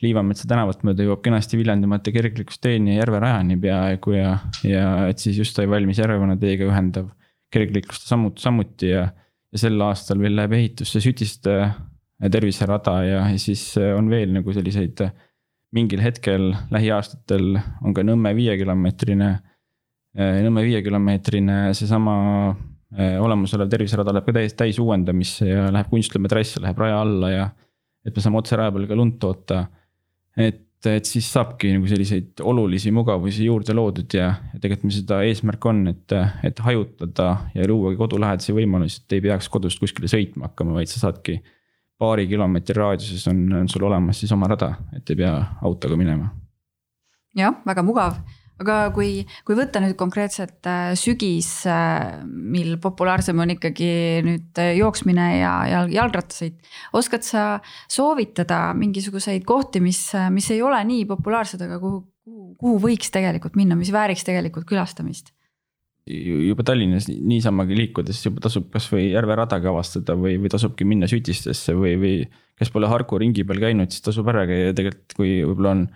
Liivametsa tänavat mööda jõuab kenasti Viljandimaalt ja kergliiklusteeni ja järverajani peaaegu ja, ja et siis just sai valmis Järvevana teega ühendav kergliiklust samuti, samuti ja. ja sel aastal veel läheb ehitusse Sütiste terviserada ja siis äh, on veel nagu selliseid. Äh, mingil hetkel lähiaastatel on ka Nõmme viiekilomeetrine, äh, Nõmme viiekilomeetrine seesama olemasolev terviserada läheb ka täiesti täis uuendamisse ja läheb kunstlume trass, läheb raja alla ja. et me saame otse raja peal ka lund toota. et, et siis saabki nagu selliseid olulisi mugavusi juurde loodud ja, ja tegelikult meil seda eesmärk on, et, et hajutada ja luuagi kodulähedasi võimalusi, et ei peaks kodust kuskile sõitma hakkama, vaid sa saadki paari kilomeetri raadiuses on, on sul olemas siis oma rada, et ei pea autoga minema. jah, väga mugav, aga kui, kui võtta nüüd konkreetselt äh, sügis, äh, mil populaarsem on ikkagi nüüd äh, jooksmine ja, ja jalgrattasõit. oskad sa soovitada mingisuguseid kohti, mis, mis ei ole nii populaarsed, aga kuhu, kuhu, võiks tegelikult minna, mis vääriks tegelikult külastamist? Juba Tallinnas niisamagi liikudes juba tasub kasvõi järveradaga avastada või, või tasubki minna Sütistesse või, või. kes pole Harku ringi peal käinud, siis tasub ära käia ja tegelikult, kui võib-olla on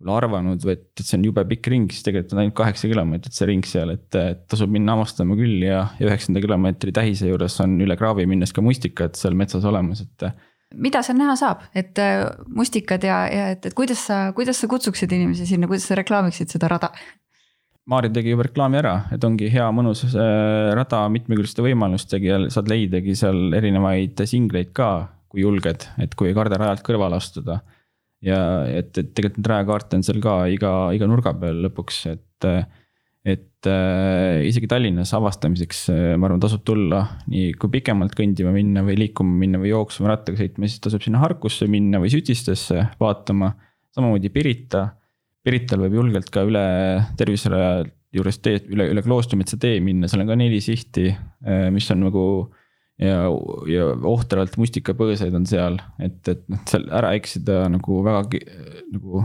võib-olla arvanud, et, et see on jube pikk ring, siis tegelikult on ainult kaheksa kilomeetrit see ring seal, et, et tasub minna avastama küll ja, ja üheksanda kilomeetri tähise juures on üle kraavi minnes ka mustikad seal metsas olemas, et. mida seal näha saab, et äh, mustikad ja, ja et, et kuidas sa, kuidas sa kutsuksid inimesi sinna, kuidas sa reklaamiksid seda rada? Maarja tegi juba reklaami ära, et ongi hea mõnus äh, rada mitmekülgsete võimalustega ja saad leidagi seal erinevaid singleid ka, kui julged, et kui ei karda rajalt kõrvale astuda. ja et, et tegelikult neid rajakaarte on seal ka iga, iga nurga peal lõpuks, et, et äh, isegi Tallinnas avastamiseks, äh, ma arvan, tasub tulla. nii, kui pikemalt kõndima minna või liikuma minna või jooksma, rattaga sõitma, siis tasub sinna Harkusse minna või Sütistesse vaatama. samamoodi Pirita Pirital võib julgelt ka üle terviseraja juures teed, üle, üle Kloostrimetsa tee minna, seal on ka neli sihti, eh, mis on nagu. ja, ja ohtralt mustikapõõsaid on seal, et, et noh, seal ära eksida nagu väga nagu.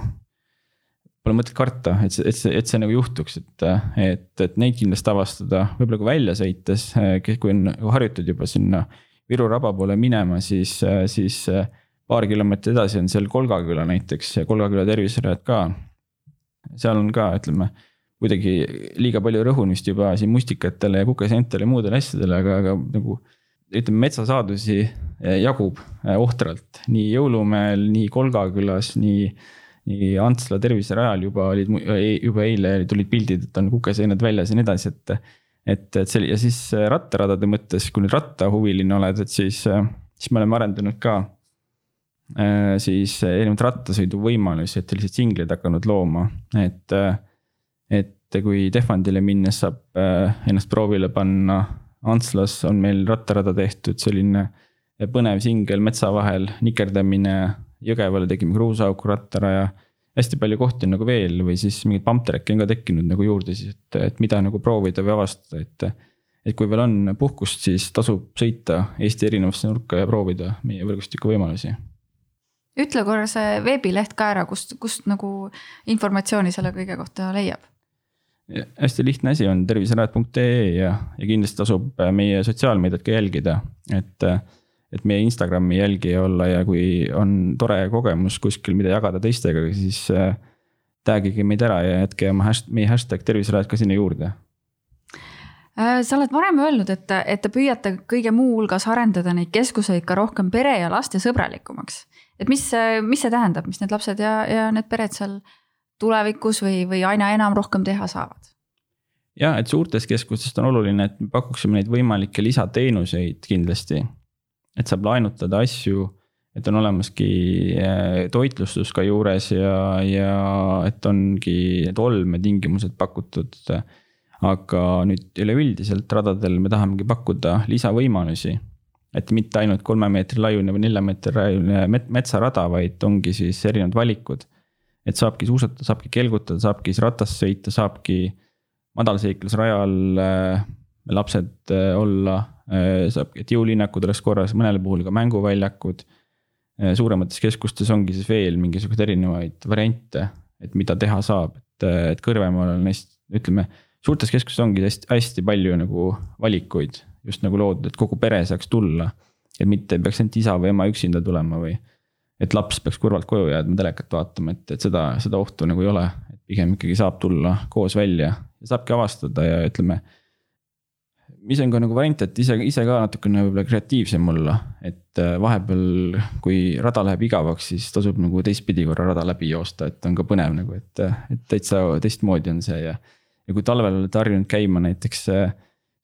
Pole mõtet karta, et see, et see, et see nagu juhtuks, et, et, et neid kindlasti avastada, võib-olla kui välja sõites, eh, kui on harjutud juba sinna Viru raba poole minema, siis, siis paar kilomeetrit edasi on seal Kolgaküla näiteks ja Kolgaküla terviserajad ka seal on ka, ütleme kuidagi liiga palju rõhumist juba siin mustikatele ja kukeseentele ja muudele asjadele, aga, aga nagu. ütleme, metsasaadusi eh, jagub eh, ohtralt nii Jõulumäel, nii Kolgakülas, nii. nii Antsla terviserajal juba olid, juba eile tulid pildid, et on kukeseened väljas ja nii edasi, et. et, et see ja siis eh, rattaradade mõttes, kui nüüd rattahuviline oled, et siis, siis me oleme arendanud ka siis erinevaid rattasõiduvõimalusi, et selliseid singleid hakanud looma, et. Äh, et kui Tehvandile minnes saab äh, ennast proovile panna, Antslas on meil rattarada tehtud selline põnev singel metsa vahel, nikerdamine. Jõgevale tegime kruusaauku rattaraja, hästi palju kohti on nagu veel või siis mingeid pump track'e on ka tekkinud nagu juurde siis, et, et mida nagu proovida või avastada, et. et kui veel on puhkust, siis tasub sõita Eesti erinevasse nurka ja proovida meie võrgustiku võimalusi ütle korra see veebileht ka ära, kust, kust nagu informatsiooni selle kõige kohta leiab? hästi lihtne asi on terviserajad.ee ja, ja kindlasti tasub äh, meie sotsiaalmeediat ka jälgida, et. Äh, et meie Instagrami jälgija olla ja kui on tore kogemus kuskil, mida jagada teistega, siis äh, tag'ige meid ära ja jätke oma hasht-, meie hashtag terviserajad ka sinna juurde Äh, sa oled varem öelnud, et, et te püüate kõige muu hulgas arendada neid keskuseid ka rohkem pere ja lastesõbralikumaks. Et mis, mis see tähendab, mis need lapsed ja, ja need pered seal tulevikus või, või aina enam rohkem teha saavad? ja et suurtest keskustest on oluline, et me pakuksime neid võimalikke lisateenuseid kindlasti. et saab laenutada asju, et on olemaski äh, toitlustus ka juures ja, ja et ongi need olmetingimused pakutud aga nüüd üleüldiselt radadel me tahamegi pakkuda lisavõimalusi. Et mitte ainult kolme meetri laiune või nelja meetri laiune metsarada, vaid ongi siis erinevad valikud. et saabki suusatada, saabki kelgutada, saabki siis ratas sõita, saabki madalseiklusrajal äh, lapsed äh, olla äh,, saab, et jõulinnakud oleks korras, mõnel puhul ka mänguväljakud äh,. suuremates keskustes ongi siis veel mingisuguseid erinevaid variante, et mida teha saab, et, et Kõrvemaal on neist, ütleme suurtes keskustes ongi hästi, hästi palju nagu valikuid just nagu loodud, et kogu pere saaks tulla. et mitte ei peaks ainult isa või ema üksinda tulema või et laps peaks kõrvalt koju jääma telekat vaatama, et, et seda, seda ohtu nagu ei ole. et pigem ikkagi saab tulla koos välja ja saabki avastada ja ütleme. mis on ka nagu variant, et ise, ise ka natukene võib-olla kreatiivsem olla, et äh, vahepeal, kui rada läheb igavaks, siis tasub nagu teistpidi korra rada läbi joosta, et on ka põnev nagu, et, et täitsa teistmoodi on see ja ja kui talvel olete harjunud käima näiteks äh,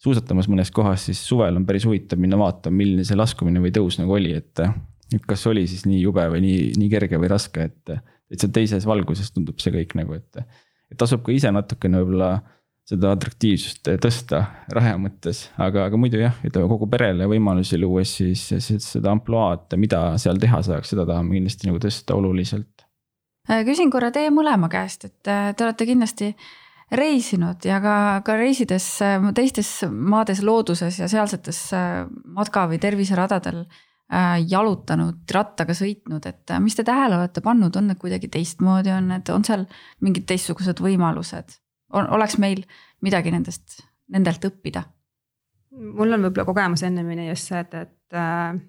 suusatamas mõnes kohas, siis suvel on päris huvitav minna vaatama, milline see laskumine või tõus nagu oli, et. et kas oli siis nii jube või nii, nii kerge või raske, et, seal teises valguses tundub see kõik nagu, et. et tasub ka ise natukene võib-olla seda atraktiivsust tõsta raha mõttes, aga, aga muidu jah, ütleme kogu perele võimalusi luues, siis, siis seda ampluaad, mida seal teha saaks, seda tahame kindlasti nagu tõsta oluliselt. küsin korra teie mõlema käest, et te olete kindlasti reisinud ja ka, ka reisides äh, teistes maades looduses ja sealsetes äh, matka- või terviseradadel äh, jalutanud, rattaga sõitnud, et mis te tähele olete pannud, on need kuidagi teistmoodi, on need, on seal mingid teistsugused võimalused? on, oleks meil midagi nendest, nendelt õppida? mul on võib-olla kogemus ennemini just see, et, et äh,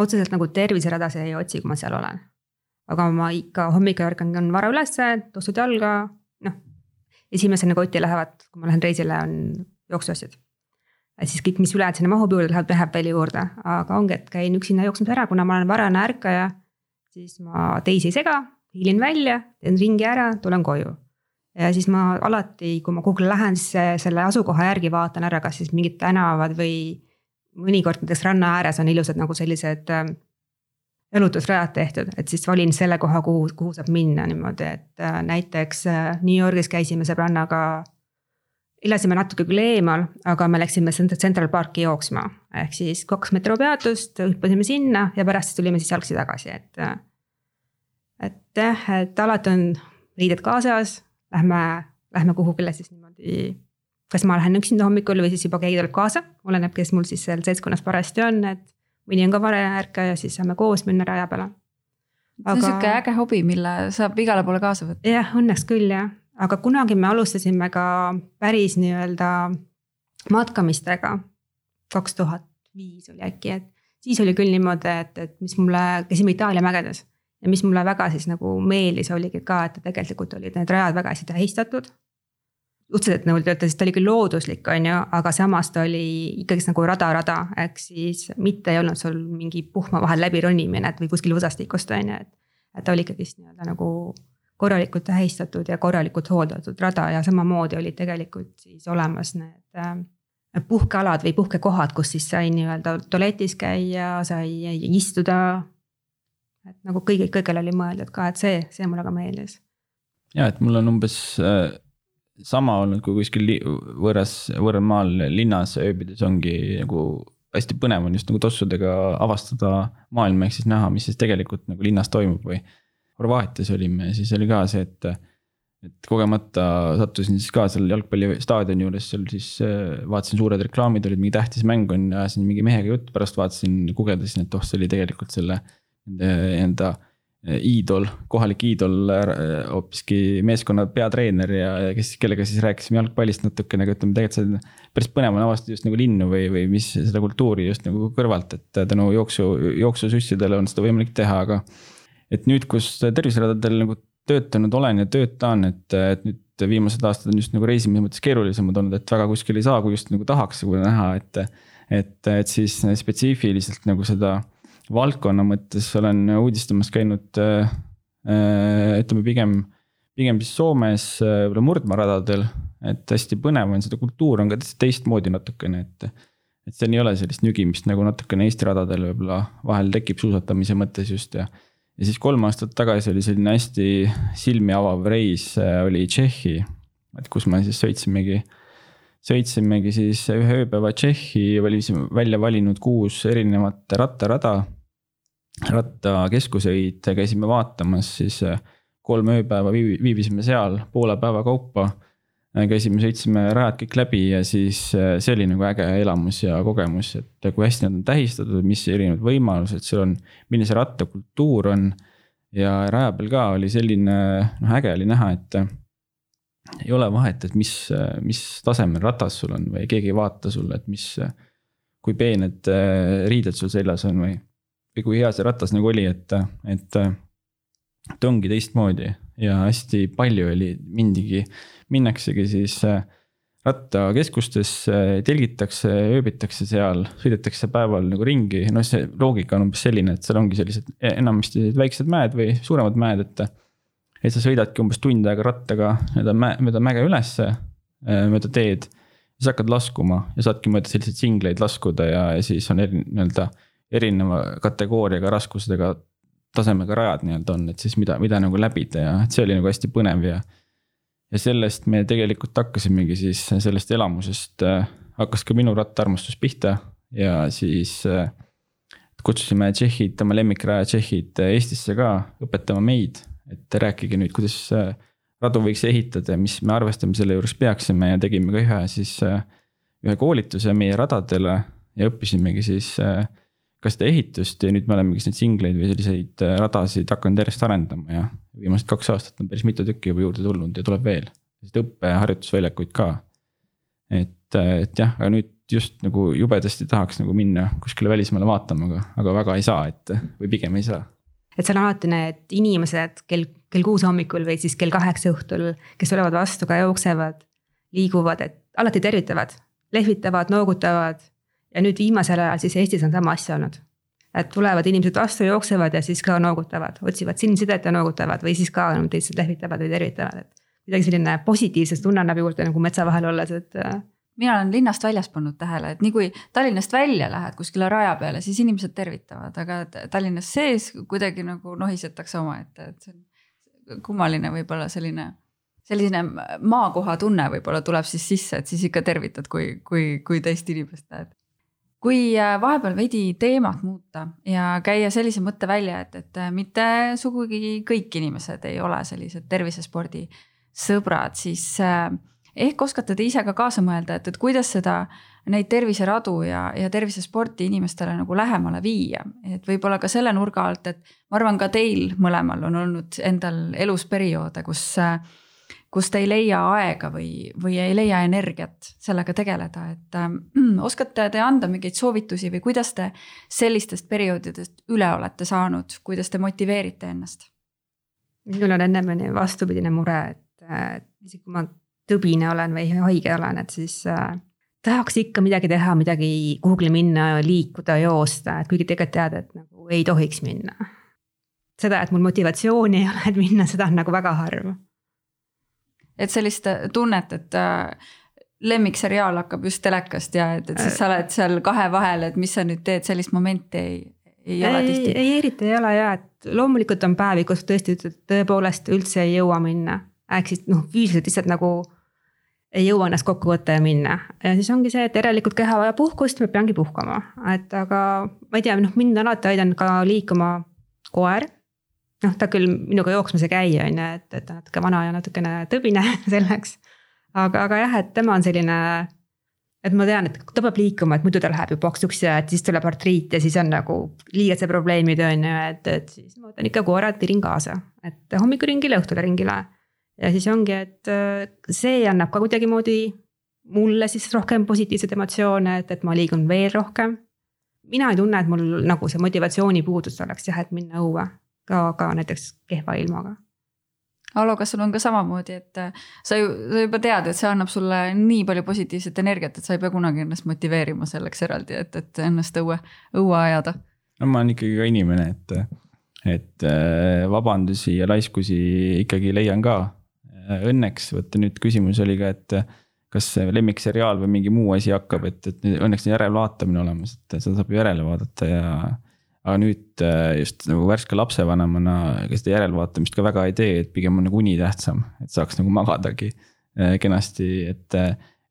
otseselt nagu terviseradasid ei otsi, kui ma seal olen. aga ma ikka hommikul ärkan vara ülesse, tossud jalga, esimesena kotti lähevad, kui ma lähen reisile, on jooksuasjad. siis kõik, mis ülejäänud sinna mahub juurde, läheb, läheb veel juurde, aga ongi, et käin üksinda jooksmas ära, kuna ma olen varane ärkaja. siis ma teisi ei sega, hiilin välja, teen ringi ära, tulen koju. ja siis ma alati, kui ma kuhugile lähen, siis selle asukoha järgi vaatan ära, kas siis mingid tänavad või mõnikord näiteks ranna ääres on ilusad nagu sellised jalutusrajad tehtud, et siis valin selle koha, kuhu, kuhu saab minna niimoodi, et äh, näiteks äh, New Yorgis käisime sõbrannaga. elasime natuke küll eemal, aga me läksime Central Parki jooksma, ehk siis kaks metroopeatust, hüppasime sinna ja pärast tulime siis jalgsi tagasi, et. Äh, et jah, et alati on riided kaasas, lähme, lähme kuhugile siis niimoodi. kas ma lähen üksinda hommikul või siis juba keegi tuleb kaasa, oleneb, kes mul siis seal seltskonnas parajasti on, et mõni on ka varaärkaja, siis saame koos minna raja peale. see on sihuke äge hobi, mille saab igale poole kaasa võtta. jah, õnneks küll jah, aga kunagi me alustasime ka päris nii-öelda matkamistega. kaks tuhat viis oli äkki, et siis oli küll niimoodi, et, et mis mulle, käisime Itaalia mägedes. ja mis mulle väga siis nagu meeldis, oligi ka, et tegelikult olid need rajad väga hästi tähistatud otseselt nagu te ütlete, siis ta oli küll looduslik, on ju, aga samas ta oli ikkagist nagu rada-rada, ehk siis mitte ei olnud sul mingi puhma vahel läbi ronimine, et või kuskil võsastikust on ju, et. et ta oli ikkagist nii-öelda nagu korralikult tähistatud ja korralikult hooldatud rada ja samamoodi olid tegelikult siis olemas need äh, puhkealad või puhkekohad, kus siis sai nii-öelda tualetis käia, sai istuda. et nagu kõigil, kõigil oli mõeldud ka, et see, see mulle ka meeldis. ja et mul on umbes äh sama olnud, kui kuskil võõras, võõral maal linnas ööbides ongi nagu hästi põnev on just nagu tossudega avastada maailma, ehk siis näha, mis siis tegelikult nagu linnas toimub või. Horvaatias olime, siis oli ka see, et, et kogemata sattusin siis ka seal jalgpallistaadioni juures, seal siis äh, vaatasin suured reklaamid olid, mingi tähtis mäng on, ajasin mingi mehega juttu, pärast vaatasin, guugeldasin, et oh, see oli tegelikult selle enda, enda Eh, iidol, kohalik iidol eh, hoopiski meeskonna peatreener ja kes, kellega siis rääkisime jalgpallist natukene, aga ütleme tegelikult see päris põnev on avastada just nagu linnu või, või mis seda kultuuri just nagu kõrvalt, et tänu jooksu, jooksusussidele on seda võimalik teha, aga. et nüüd, kus terviseradadel nagu töötanud olen ja töötan, et, et nüüd viimased aastad on just nagu reisimise mõttes keerulisemad olnud, et väga kuskil ei saa, kui just nagu tahaks nagu näha, et. et, et siis spetsiifiliselt nagu seda valdkonna mõttes olen uudistamas käinud äh, ütleme pigem, pigem siis Soomes võib-olla murdmaaradadel. et hästi põnev on, seda kultuur on ka teistmoodi natukene, et et seal ei ole sellist nügimist nagu natukene Eesti radadel võib-olla vahel tekib suusatamise mõttes just ja. ja siis kolm aastat tagasi oli selline hästi silmi avav reis, äh, oli Tšehhi, et kus me siis sõitsimegi. Sõitsimegi siis ühe ööpäeva Tšehhi, valisime välja valinud kuus erinevat rattarada. rattakeskuseid käisime vaatamas siis äh, kolm ööpäeva viibisime seal poole päeva kaupa Äh, käisime, sõitsime rajad kõik läbi ja siis äh, see oli nagu äge elamus ja kogemus, et kui hästi nad on tähistatud, mis erinevad võimalused seal on, milline see rattakultuur on. ja raja peal ka oli selline, noh äge oli näha, et ei ole vahet, et mis, mis tasemel ratas sul on või keegi ei vaata sulle, et mis, kui peened riided sul seljas on või, või kui hea see ratas nagu oli, et, et ta ongi teistmoodi ja hästi palju oli, mindigi minnaksegi siis äh, rattakeskustesse, telgitakse, ööbitakse seal, sõidetakse päeval nagu ringi, noh, see loogika on umbes selline, et seal ongi sellised enamasti väiksed mäed või suuremad mäed, et. Et sa sõidadki umbes tund aega rattaga mööda mäe, mööda mäge ülesse, mööda teed. siis hakkad laskuma ja saadki mööda selliseid singleid laskuda ja, ja siis on eri, nii-öelda erineva kategooriaga raskusega, tasemega rajad nii-öelda on, et siis mida, mida nagu läbida ja et see oli nagu hästi põnev ja ja sellest me tegelikult hakkasimegi siis sellest elamusest äh,, hakkas ka minu rattaarmastus pihta ja siis äh, kutsusime Tšehhid, oma lemmikraja Tšehhid Eestisse ka õpetama meid, et rääkige nüüd, kuidas äh, radu võiks ehitada ja mis me arvestama selle juures peaksime ja tegime ka ühe siis äh, ühe koolituse meie radadele ja õppisimegi siis äh, ka seda ehitust ja nüüd me olemegi neid singleid või selliseid radasid hakanud järjest arendama ja viimased kaks aastat on päris mitu tükki juba juurde tulnud ja tuleb veel. õppe- ja harjutusväljakuid ka. et, et jah, aga nüüd just nagu jubedasti tahaks nagu minna kuskile välismaale vaatama, aga, aga väga ei saa, et või pigem ei saa. Et seal on alati need inimesed kell, kell kuus hommikul või siis kell kaheksa õhtul, kes tulevad vastu ka jooksevad, liiguvad, et alati tervitavad, lehvitavad, noogutavad ja nüüd viimasel ajal siis Eestis on sama asja olnud. et tulevad inimesed vastu, jooksevad ja siis ka noogutavad, otsivad silmsidet ja noogutavad või siis ka teised lehvitavad või tervitavad, et. midagi selline positiivset tunne annab juurde nagu metsa vahel olles, et äh, mina olen linnast väljas pannud tähele, et nii kui Tallinnast välja lähed kuskile raja peale, siis inimesed tervitavad, aga Tallinnas sees kuidagi nagu nohisetakse omaette, et see on kummaline võib-olla selline. selline maakoha tunne võib-olla tuleb siis sisse, et siis ikka tervitad, kui, kui, kui teist inimest näed kui äh, vahepeal veidi teemat muuta ja käia sellise mõtte välja, et, et äh, mitte sugugi kõik inimesed ei ole sellised tervisespordi sõbrad, siis äh, ehk oskate te ise ka kaasa mõelda, et, et kuidas seda, neid terviseradu ja, ja tervisesporti inimestele nagu lähemale viia. et võib-olla ka selle nurga alt, et ma arvan, ka teil mõlemal on olnud endal elus perioode, kus kus te ei leia aega või, või ei leia energiat sellega tegeleda, et äh, oskate te anda mingeid soovitusi või kuidas te sellistest perioodidest üle olete saanud, kuidas te motiveerite ennast? minul on ennemini vastupidine mure, et äh, isegi kui ma tõbine olen või haige olen, et siis äh, tahaks ikka midagi teha, midagi kuhugile minna, liikuda, joosta, et kuigi tegelikult tead, et nagu ei tohiks minna. seda, et mul motivatsiooni ei ole, et minna, seda on nagu väga harv et sellist tunnet, et äh, lemmikseriaal hakkab just telekast ja et, et siis sa oled seal kahe vahel, et mis sa nüüd teed, sellist momenti ei, ei ole ei, tihti. ei, eriti ei ole ja, et loomulikult on päevi, kus tõesti ütled, tõepoolest üldse ei jõua minna. ehk siis noh, füüsiliselt lihtsalt nagu ei jõua ennast kokku võtta ja minna. ja siis ongi see, et järelikult keha vajab puhkust, ma peangi puhkama, et aga ma ei tea, noh mind on alati aidanud ka liikuma koer noh, ta küll minuga jooksmas ei käi, on ju, et, et ta natuke vana ja natukene tõbine selleks. aga, aga jah, et tema on selline, et ma tean, et ta peab liikuma, et muidu ta läheb ju paksuks ja et siis tuleb artriit ja siis on nagu liigesed probleemid, on ju, et, et siis ma võtan ikka koera, tirin kaasa, et hommikuringile, õhtule ringile. Ja siis ongi, et äh, see annab ka kuidagimoodi mulle siis rohkem positiivseid emotsioone, et, et ma liigun veel rohkem mina ei tunne, et mul nagu see motivatsioonipuudus oleks jah, et minna õue ka, ka näiteks kehva ilmaga. Alo, kas sul on ka samamoodi, et äh, sa ju, sa juba tead, et see annab sulle nii palju positiivset energiat, et sa ei pea kunagi ennast motiveerima selleks eraldi, et, et ennast õue, õue ajada? no ma olen ikkagi ka inimene, et, et äh, vabandusi ja laiskusi ikkagi leian ka. Äh, õnneks, vaata nüüd küsimus oli ka, et kas lemmikseriaal või mingi muu asi hakkab, et, et õnneks on järelvaatamine olemas, et seda saab ju järele vaadata ja aga nüüd äh, just nagu värske lapsevanemana, ega seda järelvaatamist ka väga ei tee, et pigem on nagu uni tähtsam, et saaks nagu magadagi äh, kenasti, et.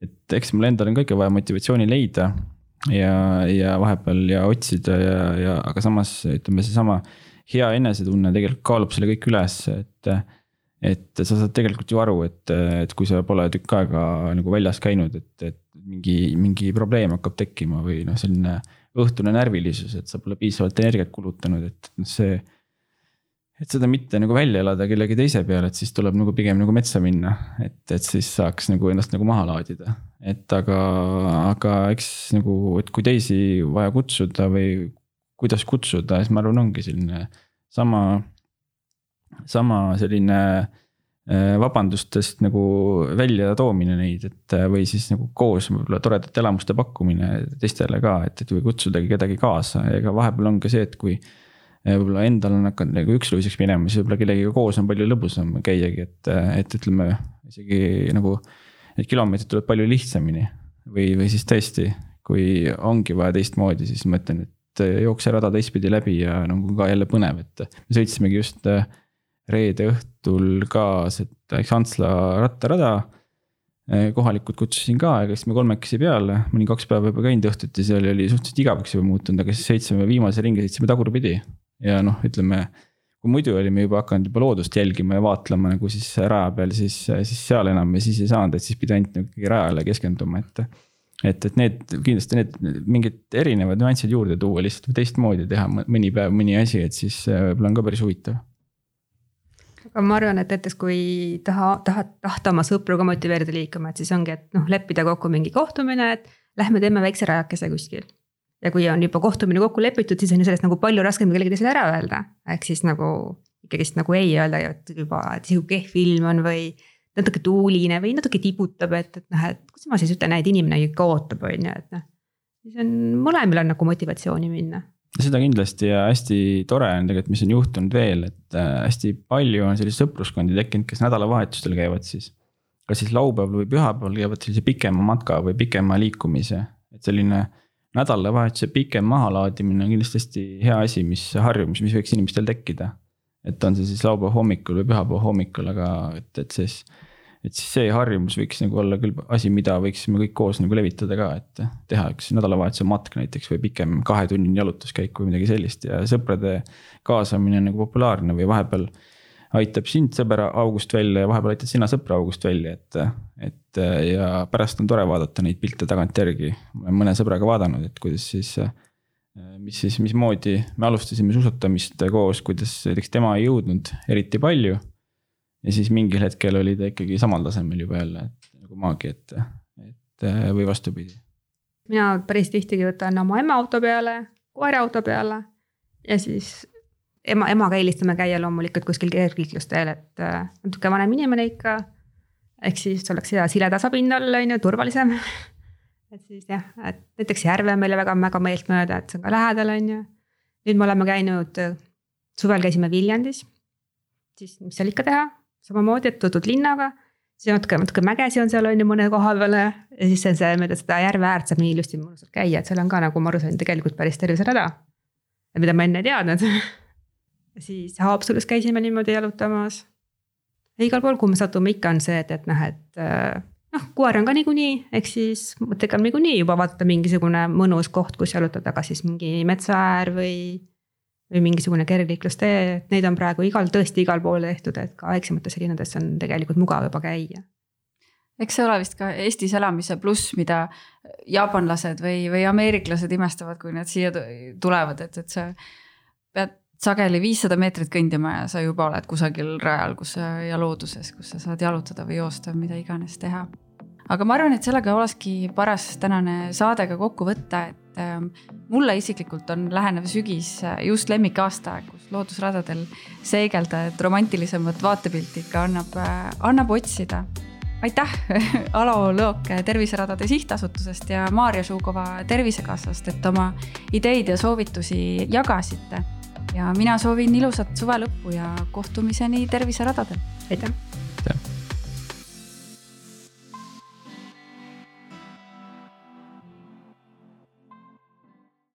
et eks mul endal on ka ikka vaja motivatsiooni leida ja, ja vahepeal ja otsida ja, ja aga samas ütleme, seesama hea enesetunne tegelikult kaalub selle kõik üles, et. Et sa saad tegelikult ju aru, et, et kui sa pole tükk aega nagu väljas käinud, et, et mingi, mingi probleem hakkab tekkima või noh, selline õhtune närvilisus, et sa pole piisavalt energiat kulutanud, et noh, see. et seda mitte nagu välja elada kellegi teise peale, et siis tuleb nagu pigem nagu metsa minna, et, et siis saaks nagu ennast nagu maha laadida. et aga, aga eks nagu, et kui teisi vaja kutsuda või kuidas kutsuda, siis ma arvan, ongi selline sama, sama selline Äh, vabandustest nagu välja toomine neid, et äh, või siis nagu koos võib-olla toredate elamuste pakkumine teistele ka, et, et või kutsudagi kedagi kaasa, ega vahepeal on ka see, et kui. Äh, võib-olla endal on hakanud nagu üksluiseks minema, siis võib-olla kellegagi koos on palju lõbusam käiagi, et, et ütleme isegi nagu. Need kilomeetrid tulevad palju lihtsamini või, või siis tõesti, kui ongi vaja teistmoodi, siis ma ütlen, et jookse rada teistpidi läbi ja nagu ka jälle põnev, et me sõitsimegi just reede õhtul ka seda Xantsla rattarada. Eh, kohalikud kutsusin ka, ega siis me kolmekesi peale, ma olin kaks päeva juba käinud õhtuti, seal oli suhteliselt igavaks juba muutunud, aga siis sõitsime viimase ringi, sõitsime tagurpidi. ja noh, ütleme, kui muidu olime juba hakanud juba loodust jälgima ja vaatlema nagu siis raja peal, siis, siis seal enam ja siis ei saanud, et siis pidi ainult ikkagi rajale keskenduma, et et, et need kindlasti need mingid erinevad nüansid juurde tuua lihtsalt või teistmoodi teha mõni päev mõni asi, et siis eh, võib-olla on ka päris huvitav aga ma arvan, et näiteks kui taha, tahad, tahta oma sõpru ka motiveerida liikuma, et siis ongi, et noh, leppida kokku mingi kohtumine, et lähme teeme väikse rajakese kuskil. ja kui on juba kohtumine kokku lepitud, siis on ju sellest nagu palju raskem kellelegi teisele ära öelda, ehk siis nagu ikkagist nagu ei öelda, et juba, et sihuke kehv film on või natuke tuuline või natuke tibutab, et, et noh, et kuidas ma siis ütlen, et inimene ikka ootab, on ju, et noh. siis on, mõlemil on nagu motivatsiooni minna seda kindlasti ja hästi tore on tegelikult, mis on juhtunud veel, et äh, hästi palju on selliseid sõpruskondi tekkinud, kes nädalavahetustel käivad siis. kas siis laupäeval või pühapäeval käivad sellise pikema matka või pikema liikumise, et selline nädalavahetuse pikem mahalaadimine on kindlasti hästi hea asi, mis harjumus, mis võiks inimestel tekkida. et on see siis laupäeva hommikul või pühapäeva hommikul, aga et, et siis et siis see harjumus võiks nagu olla küll asi, mida võiksime kõik koos nagu levitada ka, et teha üks nädalavahetuse matk näiteks või pikem kahetunnine jalutuskäik või midagi sellist ja sõprade kaasamine on nagu populaarne või vahepeal. aitab sind sõber august välja ja vahepeal aitad sina sõpra august välja, et, et ja pärast on tore vaadata neid pilte tagantjärgi. ma olen mõne sõbraga vaadanud, et kuidas siis mis siis, mismoodi me alustasime suusatamist koos, kuidas näiteks tema ei jõudnud eriti palju ja siis mingil hetkel oli ta ikkagi samal tasemel juba jälle, et nagu maagi, et, et või vastupidi. mina päris tihtigi võtan oma ema auto peale, koera auto peale ja siis ema, emaga eelistame käia loomulikult kuskil kergliiklusteel, et äh, natuke vanem inimene ikka. ehk siis oleks hea sile tasapinnal on ju, turvalisem. et siis jah, et näiteks järve on meile väga, väga meeltmööda, et see on ka lähedal, on ju. nüüd me oleme käinud, suvel käisime Viljandis. siis mis seal ikka teha, samamoodi, et tutvud linnaga. siis natuke, natuke mägesi on seal on ju mõne koha peal ja siis see, see mööda seda järve äärt saab nii ilusti mõnusalt käia, et seal on ka nagu ma aru sain, tegelikult päris terviserada. mida ma enne ei teadnud siis Haapsalus käisime niimoodi jalutamas. igal pool, kuhu me satume, ikka on see, et, et noh, et noh, koer on ka niikuinii, ehk siis mõttega on niikuinii juba vaadata mingisugune mõnus koht, kus jalutada, kas siis mingi metsaäär või või mingisugune kergliiklustee, et neid on praegu igal, tõesti igal pool tehtud, et ka väiksemates linnades on tegelikult mugav juba käia. eks see ole vist ka Eestis elamise pluss, mida jaapanlased või, või ameeriklased imestavad, kui nad siia tulevad, et, et sa pead sageli viissada meetrit kõndima ja sa juba oled kusagil rajal, kus ja looduses, kus sa saad jalutada või joosta, mida iganes teha aga ma arvan, et sellega olekski paras tänane saade ka kokku võtta, et ähm, mulle isiklikult on lähenev sügis äh, just lemmikaasta, kus loodusradadel seegelda, et romantilisemat vaatepilti ikka annab, äh, annab otsida aitäh, Alo Lõok Terviseradade Sihtasutusest ja Maarja Žugova Tervisekassast, et oma ideid ja soovitusi jagasite. ja mina soovin ilusat suve lõppu ja kohtumiseni terviseradadel. aitäh